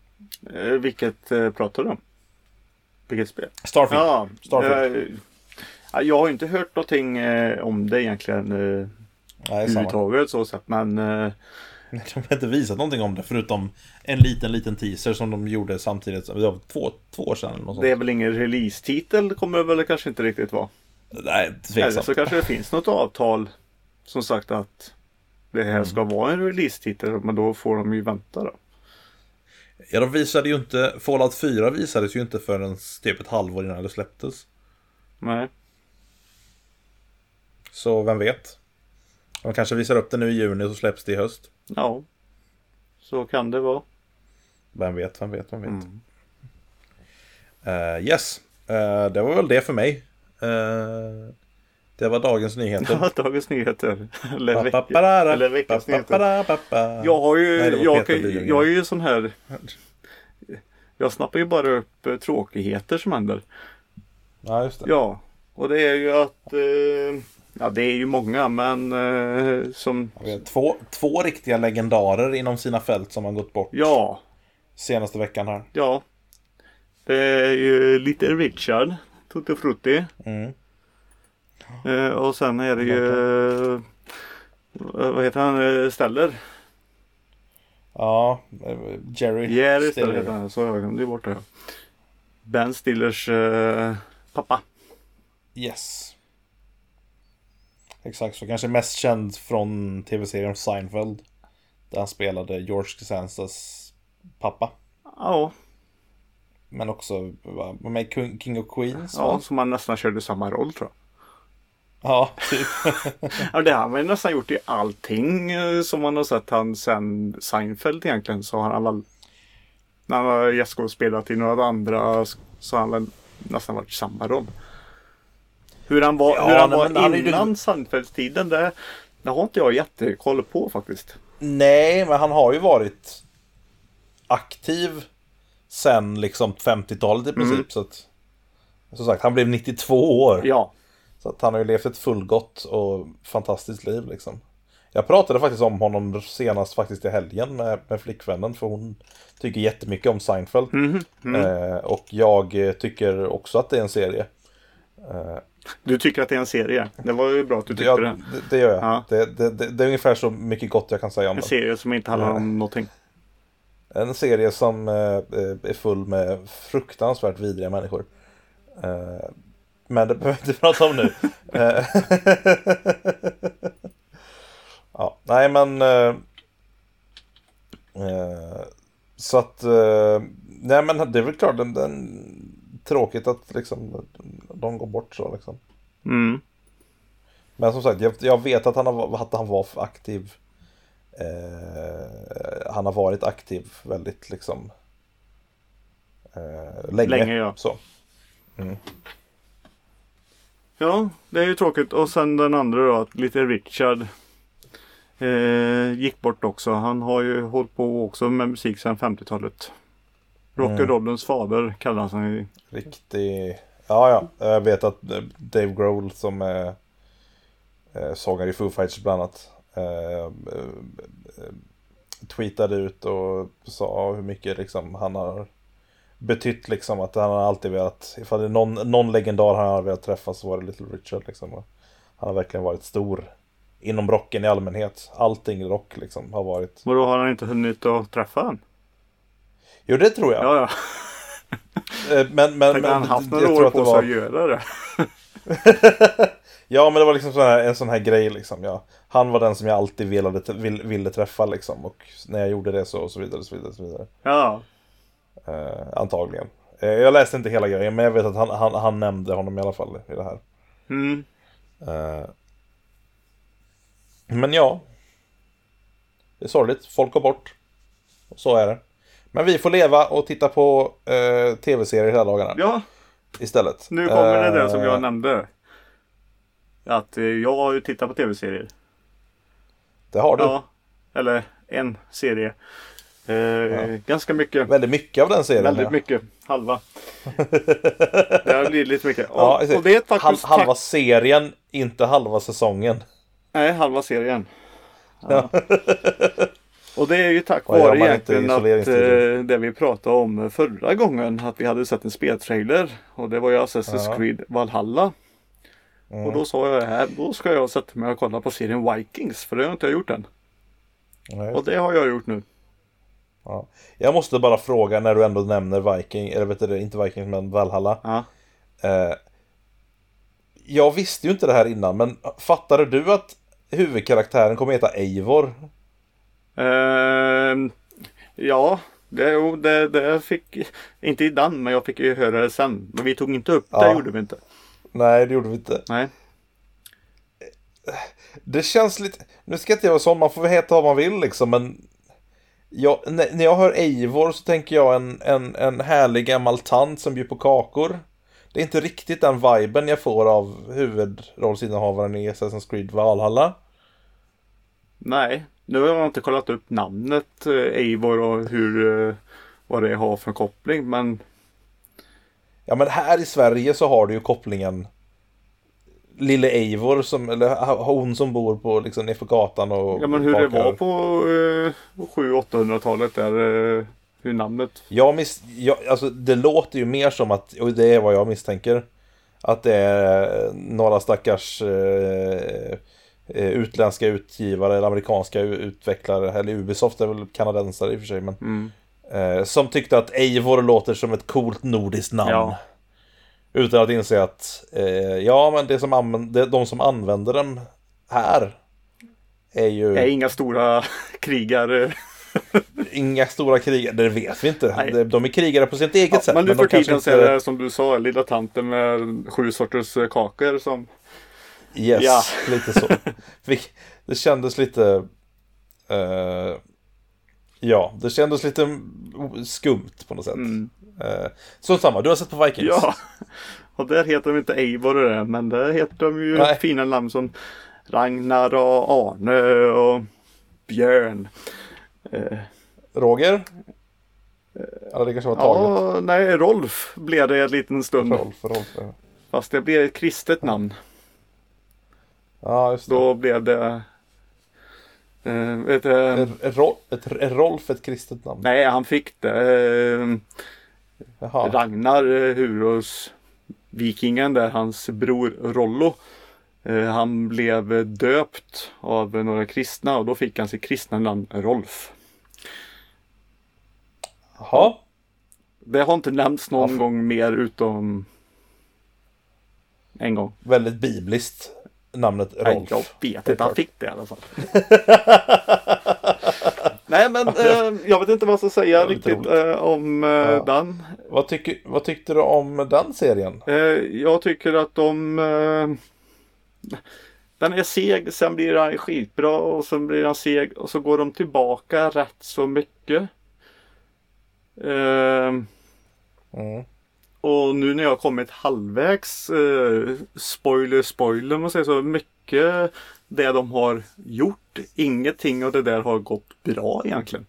Eh, vilket eh, pratar du om? Vilket spel? Starfield. Ja, Starfield. eh, ja, jag har inte hört någonting eh, om det egentligen eh, Nej, överhuvudtaget så sett. Men eh, De har inte visat någonting om det förutom en liten, liten teaser som de gjorde samtidigt. Det var två, två år sedan eller något det är väl ingen release-titel kommer det väl kanske inte riktigt vara. Nej, Eller tveksamt. så kanske det finns något avtal som sagt att det här ska vara en release-titel. Men då får de ju vänta då. Ja, de visade ju inte... Fallout 4 visades ju inte förrän typ ett halvår innan det släpptes. Nej. Så vem vet? De kanske visar upp det nu i juni så släpps det i höst. Ja. Så kan det vara. Vem vet, vem vet, vem vet. Mm. Eh, yes, Eh, det var väl det för mig. Eh, det var dagens nyheter. Ja, Dagens Nyheter. Eller, veck- Papaparara, eller veckans nyheter. Jag har ju, Nej, jag, kan- jag är ju sån här. Jag snappar ju bara upp eh, tråkigheter som händer. Ja, just det. Ja, och det är ju att eh, Ja, det är ju många men eh, som Två, två riktiga legendarer inom sina fält som har gått bort Ja, senaste veckan här. ja. Det är ju lite Richard Tutti Frutti. Mm. Eh, och sen är det ju eh, vad heter han? Eh, Steller. Ja, eh, Jerry. Jerry Stiller. Steller heter han. Så jag borta. ja. Ben Stillers eh, pappa. Yes. Exakt, så kanske mest känd från tv-serien Seinfeld. Där han spelade George Costanzas pappa. Ja, Men också var med King of Queens ja, va? som han nästan körde samma roll tror jag. Ja, typ. Ja, det har väl nästan gjort i allting eh, som man har sett han sen Seinfeld egentligen. Så har han väl när han har gästskådespelat i några andra så har han väl nästan varit i samma roll. Hur han var, Ja, hur han nej, var innan Seinfeld-tiden det, det har inte jag jättekoll på faktiskt. Nej, men han har ju varit aktiv sen liksom 50-talet i princip. Mm. Så att, som sagt, han blev 92 år. Ja, Så att han har ju levt ett fullgott och fantastiskt liv liksom. Jag pratade faktiskt om honom senast faktiskt i helgen med, med flickvännen för hon tycker jättemycket om Seinfeld. Mhm, mm. Eh, och jag eh, tycker också att det är en serie. Eh, du tycker att det är en serie. Det var ju bra att du det, tyckte jag, det. det, det gör jag. Ja. Det, det, det, det är ungefär så mycket gott jag kan säga om En den. serie som inte handlar om någonting. En serie som eh, eh, är full med fruktansvärt vidriga människor. Men det behöver vi inte prata om nu. Eh, ja, nej men... Eh, eh, så att... Eh, nej men det är väl klart, den, den, tråkigt att liksom de går bort så liksom. Mm. Men som sagt, jag, jag vet att han, har, att han var aktiv. Eh, han har varit aktiv väldigt liksom eh, länge. Länge, ja. Så. Ja, det är ju tråkigt. Och sen den andra då, att lite Richard eh, gick bort också. Han har ju hållit på också med musik sedan 50-talet. Rock'n'rollens fader kallas han ju. Riktig... Ja, ja. Jag vet att eh, Dave Grohl som är eh, sångare i Foo Fighters bland annat eh, eh, eh, tweetade ut och sa hur mycket liksom han har betytt liksom att han har alltid velat, ifall det är någon, någon legendar han har velat träffa så var det Little Richard liksom. Han har verkligen varit stor inom rocken i allmänhet. Allting rock liksom har varit. Och då har han inte hunnit att träffa han? Jo, det tror jag. Ja, ja. Eh, Men, men, Tänk men han haft några år på sig var... att göra det. Ja, men det var liksom sån här, en sån här grej liksom. Ja. Han var den som jag alltid ville, vill, ville träffa liksom. Och när jag gjorde det så, och så vidare, och så vidare, och så vidare. Ja. Eh, antagligen. Eh, jag läste inte hela grejen, men jag vet att han, han, han nämnde honom i alla fall i det här. Mm. Eh, men ja. Det är sorgligt. Folk går bort. Och så är det. Men vi får leva och titta på eh, tv-serier hela dagarna Ja, istället. nu kommer det där Eh, som jag nämnde. Att eh, jag har ju tittat på tv-serier. Det har du. Ja. Eller en serie. Eh, Ganska mycket. Väldigt mycket av den serien. Väldigt ja. mycket. Halva. det blivit lite mycket. Och, Ja, och det är faktiskt Hal- halva serien, inte halva säsongen. Nej, halva serien. Ja. och det är ju tack vare egentligen att eh, det vi pratade om förra gången. Att vi hade sett en speltrailer. Och det var ju Assassin's Ja. Creed Valhalla. Mm. Och då sa jag här. Då ska jag sätta mig och kolla på serien Vikings. För det har jag inte gjort än. Nej. Och det har jag gjort nu. Ja. Jag måste bara fråga när du ändå nämner Viking, eller vet du inte Vikings men Valhalla. Ja. Eh, jag visste ju inte det här innan, men fattade du att huvudkaraktären kommer heta Eivor? Ehm, ja, det, jo, det, det fick, inte innan men jag fick ju höra det sen. Men vi tog inte upp det, Ja. gjorde vi inte. Nej, det gjorde vi inte. Nej. Det känns lite, nu ska inte jag vara sån, man får väl heta vad man vill liksom, men jag, när, jag hör Eivor så tänker jag en, en, en härlig gammal tant som bjuder på kakor. Det är inte riktigt den viben jag får av huvudrollsinnehavaren i Assassin's Creed Valhalla. Nej, nu har jag inte kollat upp namnet eh, Eivor och hur, eh, vad det har för koppling. Men Ja men här i Sverige så har du ju kopplingen Lille Eivor som, eller hon som bor på liksom nerför gatan och Ja men hur det bakar. var på eh, 700-800-talet där. Eh, hur namnet. Jag miss, jag, alltså det låter ju mer som att, och det är vad jag misstänker Att det är några stackars eh, eh, utländska utgivare eller amerikanska utvecklare Eller Ubisoft är väl kanadensare i och för sig men Mm. eh, Som tyckte att Eivor låter som ett coolt nordiskt namn Ja. Utan att inse att eh, ja men det som använder, de som använder dem här är ju Är inga stora krigare. inga stora krigare, det vet vi inte. Nej. De- är krigare på sitt eget Ja, sätt. men nu för tiden så är det som du sa, lilla tanten med sju sorters eh, kakor som Yes, Ja. lite så. Det kändes lite... eh, ja, det kändes lite skumt på något sätt. Mm. Uh, så samma, du har sett på Vikings? Ja, och där heter de inte Eivor och det, men där heter de ju Nej. fina namn som Ragnar och Arne och Björn. Eh, Roger? Ja, det kanske var taget. ja, nej, Rolf blev det en liten stund. Rolf, Rolf. ja. Fast det blev ett kristet namn. Ja, just det. Då blev det... Eh, vet du, Är, är, Rolf, ett, ett kristet namn? nej, han fick det. Eh, Jaha. Ragnar eh, Huros Vikingen där hans bror Rollo eh, Han blev döpt av några kristna och då fick han sitt kristna namn Rolf. Jaha. Det har inte nämnts någon Ja, för- gång mer utom en gång. Väldigt bibliskt. Namnet Nej, Rolf. jag vet inte, han fick det i alla fall. Nej men eh, jag vet inte vad jag ska säga riktigt eh, om eh, Ja. den. Vad, tycker, vad tyckte du om den serien? Eh, jag tycker att de eh, Den är seg, sen blir den skitbra och sen blir den seg och så går de tillbaka rätt så mycket. Eh, Mm. och nu när jag kommit halvvägs, spoiler spoiler om man säger så, mycket det de har gjort, ingenting av det där har gått bra egentligen.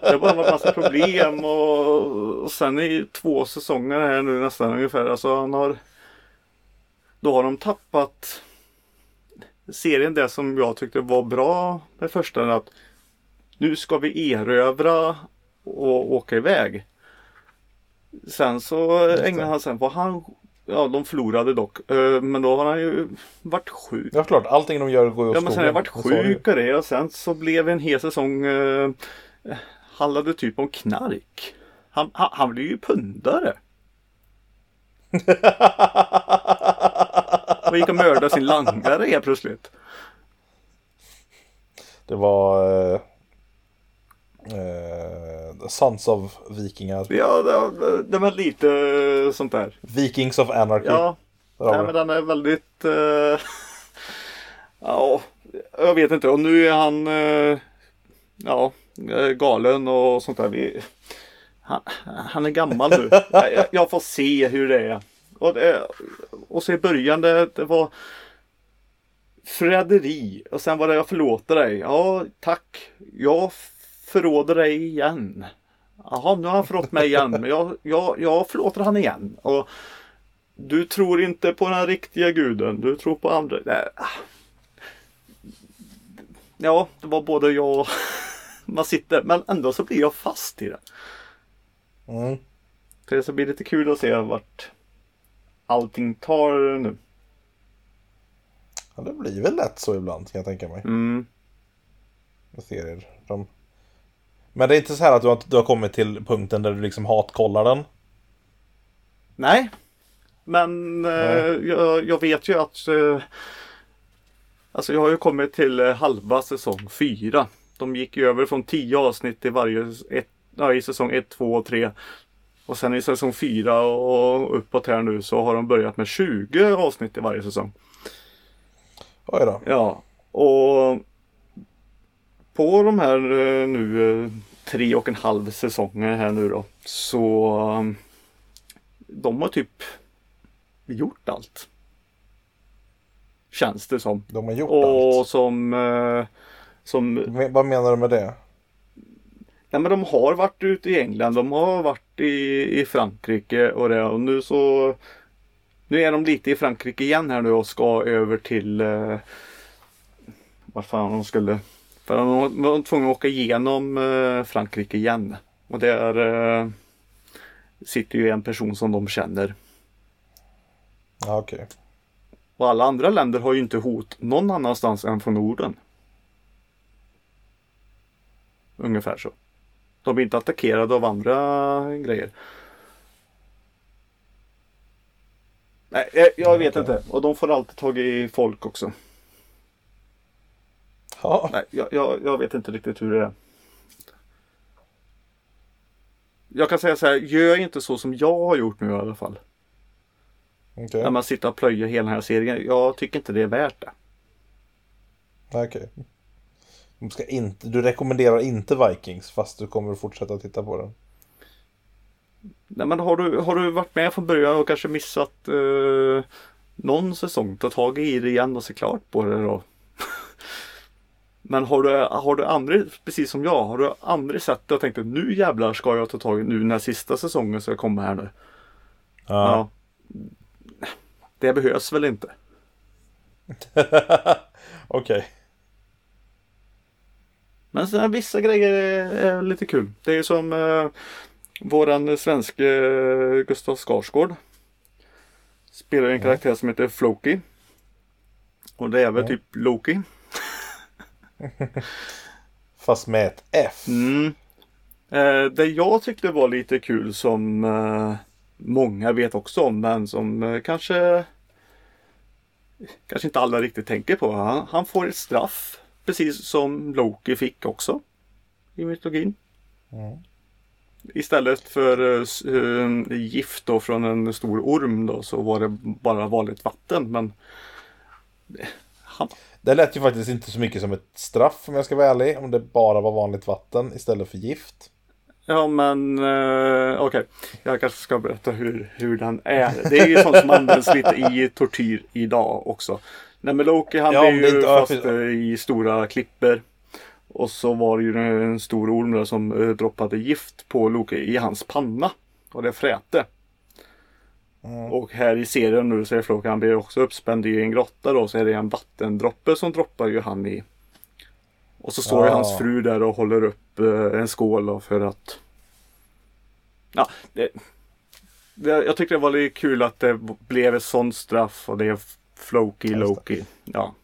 Det har bara varit massa problem och, och sen i två säsonger här nu nästan ungefär. Alltså han har Då har de tappat serien det som jag tyckte var bra med första. Att nu ska vi erövra och åka iväg. Sen så ägnar han sig på han ja, de förlorade dock. Eh, men då har han ju varit sjuk. Ja, klart. Allting de gör går ju åt Ja, men sen har jag varit sjuk och det och sen så blev en hel säsong eh, handlade typ om knark. Han, han, han blev ju pundare. Och gick och mördade sin langare helt plötsligt. Det var... Eh, eh, Sons of Vikingar. Ja, det, det var lite eh, sånt där. Vikings of Anarchy. Ja, nej, men den är väldigt... eh, ja, jag vet inte. Och nu är han eh, ja, eh, galen och sånt där. Vi, han, han är gammal nu. jag, jag- jag får se hur det är. Och, det, och så i början det, det var förräderi och sen var det jag förlåter dig. Ja, tack. Jag förråder dig igen. Jaha, nu har han förlåtit mig igen. Men jag, jag, jag förlåter han igen. Och du tror inte på den riktiga guden. Du tror på andra. Nej. Ja, det var både jag och man sitter. Men ändå så blir jag fast i det. Mm. Så det ska bli lite kul att se vart allting tar nu. Ja, det blir väl lätt så ibland kan jag tänka mig. Mm. Med serier. De... Men det är inte så här att du har, du har kommit till punkten där du liksom hatkollar den. Nej. Men eh, jag, jag vet ju att eh, Alltså jag har ju kommit till eh, halva säsong fyra. De gick ju över från 10 avsnitt i varje ett, ja, i säsong 1, 2 och 3. Och sen i säsong 4 och uppåt här nu så har de börjat med 20 avsnitt i varje säsong. Oj då. Ja, och på de här eh, nu eh, tre och en halv säsonger här nu då så um, de har typ gjort allt. Känns det som. De har gjort Och allt. som eh, som vad menar du med det? Nej men de har varit ute i England, de har varit i, i Frankrike och det och nu så Nu är de lite i Frankrike igen här nu och ska över till eh, Vart fan de skulle För de var- tvungna att åka igenom eh, Frankrike igen. Och där eh, Sitter ju en person som de känner. Ja, okej. Och alla andra länder har ju inte hot någon annanstans än från Norden. Ungefär så. De är inte attackerade av andra grejer. Nej, jag, jag vet inte. Och de får alltid tag i folk också. Ja, Nej, jag, jag, jag vet inte riktigt hur det är. Jag kan säga så här, gör inte så som jag har gjort nu i alla fall. okej. När man sitter och plöjer hela den här serien. Jag tycker inte det är värt det. Okej. Du, ska inte, du rekommenderar inte Vikings fast du kommer att fortsätta titta på den. Nej men har du, har du varit med från början och kanske missat eh, någon säsong, ta tag i det igen och se klart på det då. men har du, har du aldrig, precis som jag, har du aldrig sett det och tänkt att nu jävlar ska jag ta tag i nu när sista säsongen ska komma här nu. Ja. Det behövs väl inte. Okej. Men sen vissa grejer är, är lite kul. Det är ju som eh, våran svenske eh, Gustav Skarsgård. Spelar en karaktär som heter Floki. Och det är väl Ja. typ Loki. Fast med ett F. Mm. Eh, det jag tyckte var lite kul som eh, många vet också om men som eh, kanske kanske inte alla riktigt tänker på. Han, han får ett straff precis som Loki fick också i mytologin. Mm. Istället för eh, gift då från en stor orm då så var det bara vanligt vatten men Det lät ju faktiskt inte så mycket som ett straff om jag ska vara ärlig. Om det bara var vanligt vatten istället för gift. Ja men eh, okej, jag kanske ska berätta hur, hur den är. Det är ju sånt som används lite i tortyr idag också. Nej men Loki han Ja, blev ju inte- fast eh, i stora klipper. Och så var det ju en stor orm där som eh, droppade gift på Loki i hans panna. Och det fräte. Mm. Och här i serien nu så är Floki, han blir också uppspänd i en grotta då så är det en vattendroppe som droppar ju han i. Och så står ju Ah. hans fru där och håller upp eh, en skål då för att Ja, det, jag tyckte det var lite kul att det blev ett sånt straff och det är Floki, Loki. Ja.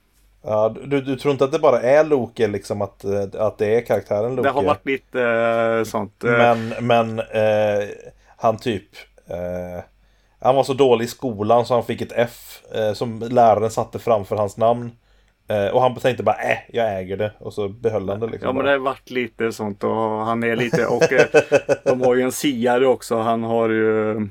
Ja, du, du tror inte att det bara är Loke liksom att, eh, att det är karaktären Loke? Det har varit lite eh, sånt. Men, men eh, han typ eh, Han var så dålig i skolan så han fick ett F eh, Som läraren satte framför hans namn eh, Och han tänkte bara äh, jag äger det Och så behöll han det liksom Ja men det har varit lite sånt och han är lite och eh, de har ju en siare också. Han har ju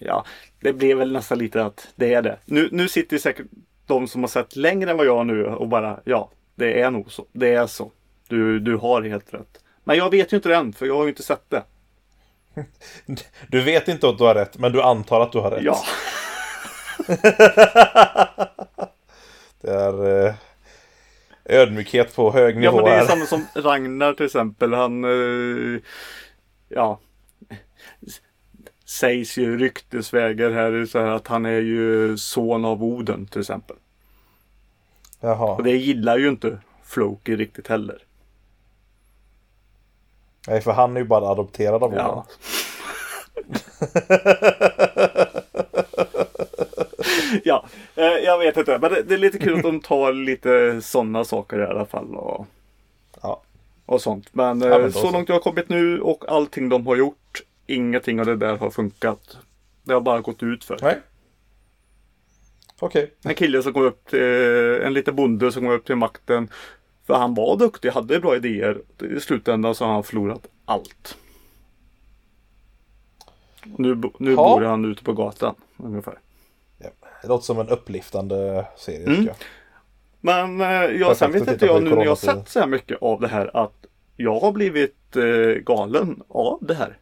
Ja det blev väl nästan lite att det är det. Nu, nu sitter säkert de som har sett längre än vad jag nu och bara ja det är nog så. Det är så. Du, du har helt rätt. Men jag vet ju inte det än för jag har ju inte sett det. Du vet inte att du har rätt men du antar att du har rätt Ja. Det är eh, ödmjukhet på hög Ja nivå men det är här. samma som Ragnar till exempel. Han eh, Ja Sägs ju ryktesvägar här så här att han är ju son av Oden till exempel. Jaha. Och det gillar ju inte Floki riktigt heller. Nej för han är ju bara adopterad av honom. Ja. ja, eh, jag vet inte. Men det, är lite kul att de tar lite sådana saker i alla fall. Och, Ja. och sånt. Men, eh, Ja, men då så långt jag har kommit nu och allting de har gjort. Ingenting av det där har funkat. Det har bara gått ut för. Nej. Okej. En kille som kom upp till, en liten bonde som kom upp till makten. För han var duktig, hade bra idéer. I slutändan så har han förlorat allt. Nu, nu Ja. bor han ute på gatan ungefär. Det låter som en upplyftande serie Mm. jag. Men eh, jag, sen vet inte jag nu när jag sett så här mycket av det här att jag har blivit eh, galen av det här.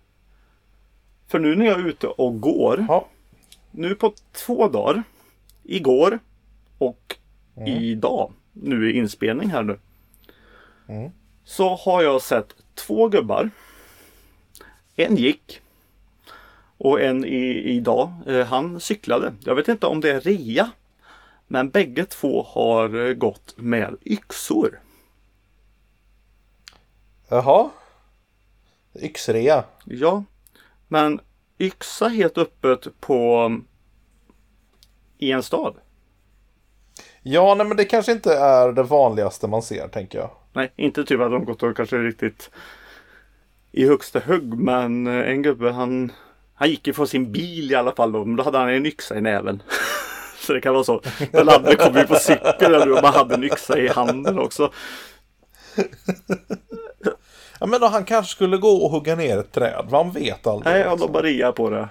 För nu när jag är ute och går. Ja. Nu på två dagar. Igår och Mm. idag. Nu i inspelning här nu. Mm. Så har jag sett två gubbar. En gick. Och en i, idag. Eh, han cyklade. Jag vet inte om det är rea. Men bägge två har eh, gått med yxor. Jaha. Yxrea. Ja. Men yxa helt öppet på i en stad. Ja, nej men det kanske inte är det vanligaste man ser tänker jag. Nej, inte typ att de gått och kanske riktigt i högsta hugg. Men eh, en gubbe han, han gick ifrån sin bil i alla fall då. Men då hade han en yxa i näven. Så det kan vara så. Den andra kom ju på cykel och man hade en yxa i handen också. Ja, men då han kanske skulle gå och hugga ner ett träd. Man vet aldrig. Nej, liksom. la bara ria på det.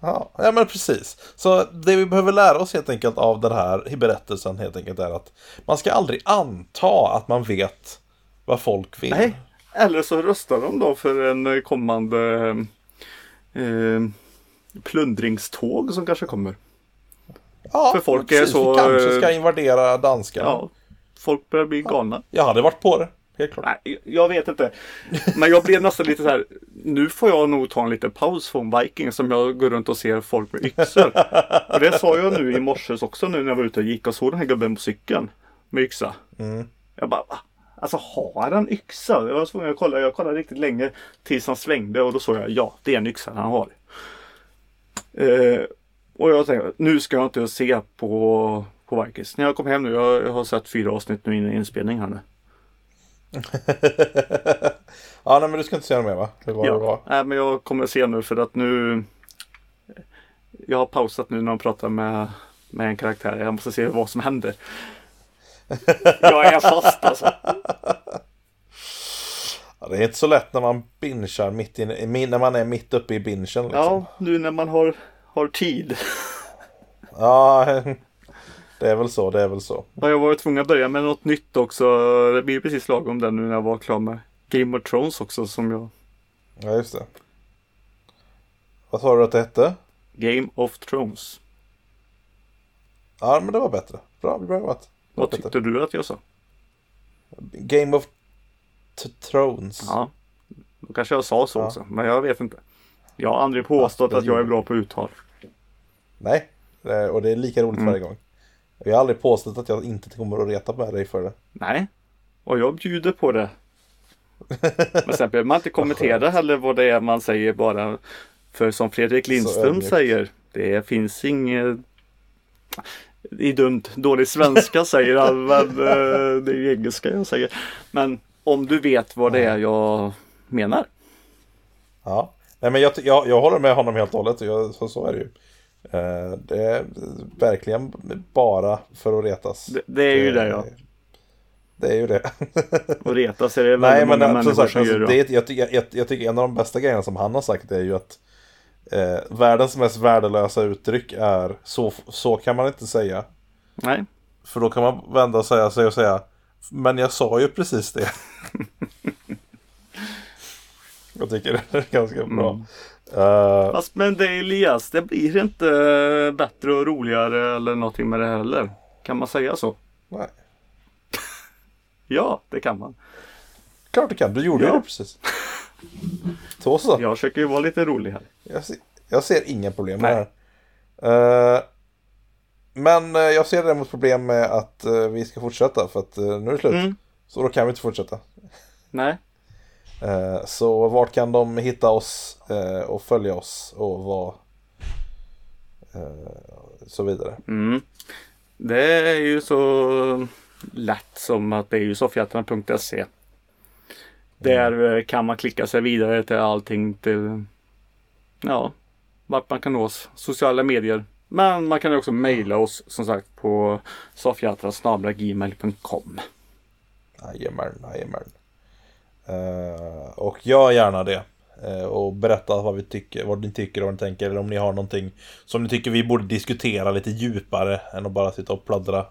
Ja, ja, men precis. Så det vi behöver lära oss helt enkelt av den här berättelsen helt enkelt är att man ska aldrig anta att man vet vad folk vill. Nej, eller så röstar de då för en eh, kommande eh, plundringståg som kanske kommer. ja, för folk är precis. så, Vi kanske eh, ska invadera danskarna. Ja, folk börjar bli galna. Jag hade varit på det, helt klart. Nej, jag vet inte. Men jag blev nästan lite så här. Nu får jag nog ta en liten paus från Viking som jag går runt och ser folk med yxor. Och det sa jag nu i morse också nu när jag var ute och gick och såg den här gubben på cykeln. Med yxa. Mm. Jag bara va? Alltså har han yxa? Jag var tvungen att kolla. Jag kollade riktigt länge tills han svängde och då såg jag ja, det är en yxa han har. Eh, och jag tänkte nu ska jag inte se på, på Vikings. När jag kom hem nu, jag, jag har sett fyra avsnitt nu innan inspelning här nu. ja, nej, men du ska inte säga något mer va? Det var det var. Ja, nej, men jag kommer se nu för att nu Jag har pausat nu när de pratar med, med en karaktär. Jag måste se vad som händer. Jag är fast alltså. Ja, det är inte så lätt när man binchar mitt i- när man är mitt uppe i binchen. Liksom. Ja, nu när man har, har tid. ja, det är väl så, det är väl så. Och jag var tvungen att börja med något nytt också. Det blir precis lagom där nu när jag var klar med Game of Thrones också som jag Ja, just det. Vad sa du att det hette? Game of Thrones. Ja, men det var bättre. Bra, bra jobbat. Vad bättre. tyckte du att jag sa? Game of Thrones. Ja, då kanske jag sa så Ja. också. Men jag vet inte. Jag har aldrig påstått Ja, att jag är bra på uttal. Nej, och det är lika roligt Mm. varje gång. Jag har aldrig påstått att jag inte kommer att reta med dig för det. Nej, och jag bjuder på det. Men sen behöver man inte kommentera heller vad det är man säger bara. För som Fredrik Lindström säger, det finns inget är dumt, dålig svenska säger han, men eh, det är ju engelska jag säger. Men om du vet vad det är jag menar. Ja. Nej, men jag, jag, jag håller med honom helt och hållet. Jag, så, så är det ju. Eh, det är verkligen bara för att retas. Det, det är ju det ja. Det är ju det. Och retas är det väldigt Nej men många som människor sagt, som alltså, gör. det är, jag, tycker, jag, jag tycker en av de bästa grejerna som han har sagt är ju att eh, världens mest värdelösa uttryck är så, så kan man inte säga. Nej, För då kan man vända sig sig och säga Men jag sa ju precis det. jag tycker det är ganska bra. Mm. Eh, fast men det Elias, det blir inte bättre och roligare eller någonting med det heller. Kan man säga så? nej. Ja, det kan man. Klart du kan, du gjorde Ja. det precis. Så så. Jag försöker ju vara lite rolig här. Jag, ser, jag ser inga problem med Nej. det här. Eh, men eh, jag ser däremot problem med att vi ska fortsätta för att nu är det slut. Mm. Så då kan vi inte fortsätta. Nej, så vart kan de hitta oss eh, och följa oss och vad eh, så vidare. Mm. Det är ju så lätt som att det är ju soffhjältarna.se. Där eh, kan man klicka sig vidare till allting till ja, vart man kan nås. Sociala medier. Men man kan också mejla oss som sagt på soffhjältarna.gmail.com Jajamän, jajamän. Eh, och gör gärna det. Eh, och berätta vad, vi tycker, vad ni tycker och vad ni tänker. Eller om ni har någonting som ni tycker vi borde diskutera lite djupare. Än att bara sitta och pladdra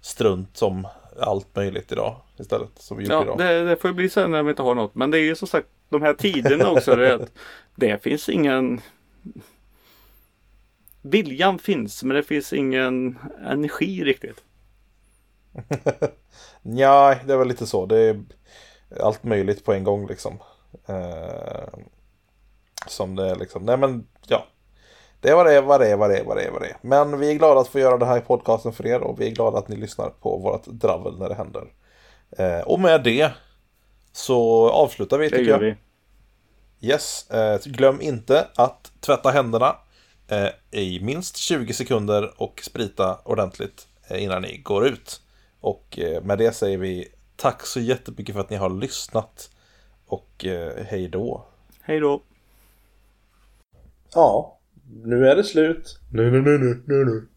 strunt som allt möjligt idag. Istället. Som vi gjort Ja, idag. det, det får bli sen när vi inte har något. Men det är ju som sagt de här tiderna också. det, det finns ingen Viljan finns men det finns ingen energi riktigt. Ja, det är väl lite så. Det är allt möjligt på en gång liksom. Eh, som det är liksom. Nej men ja. Det vad det vad det vad det är, vad det är, vad det. Men vi är glada att få göra den här podcasten för er och vi är glada att ni lyssnar på vårt dravel när det händer. Eh, och med det så avslutar vi Det tycker jag. vi. Yes, eh, glöm inte att tvätta händerna eh, i minst 20 sekunder och sprita ordentligt eh, innan ni går ut. Och eh, med det säger vi tack så jättemycket för att ni har lyssnat. Och eh, hej då. Hej då. Ja, nu är det slut. Nu, nu, nu, nu, nu, nu.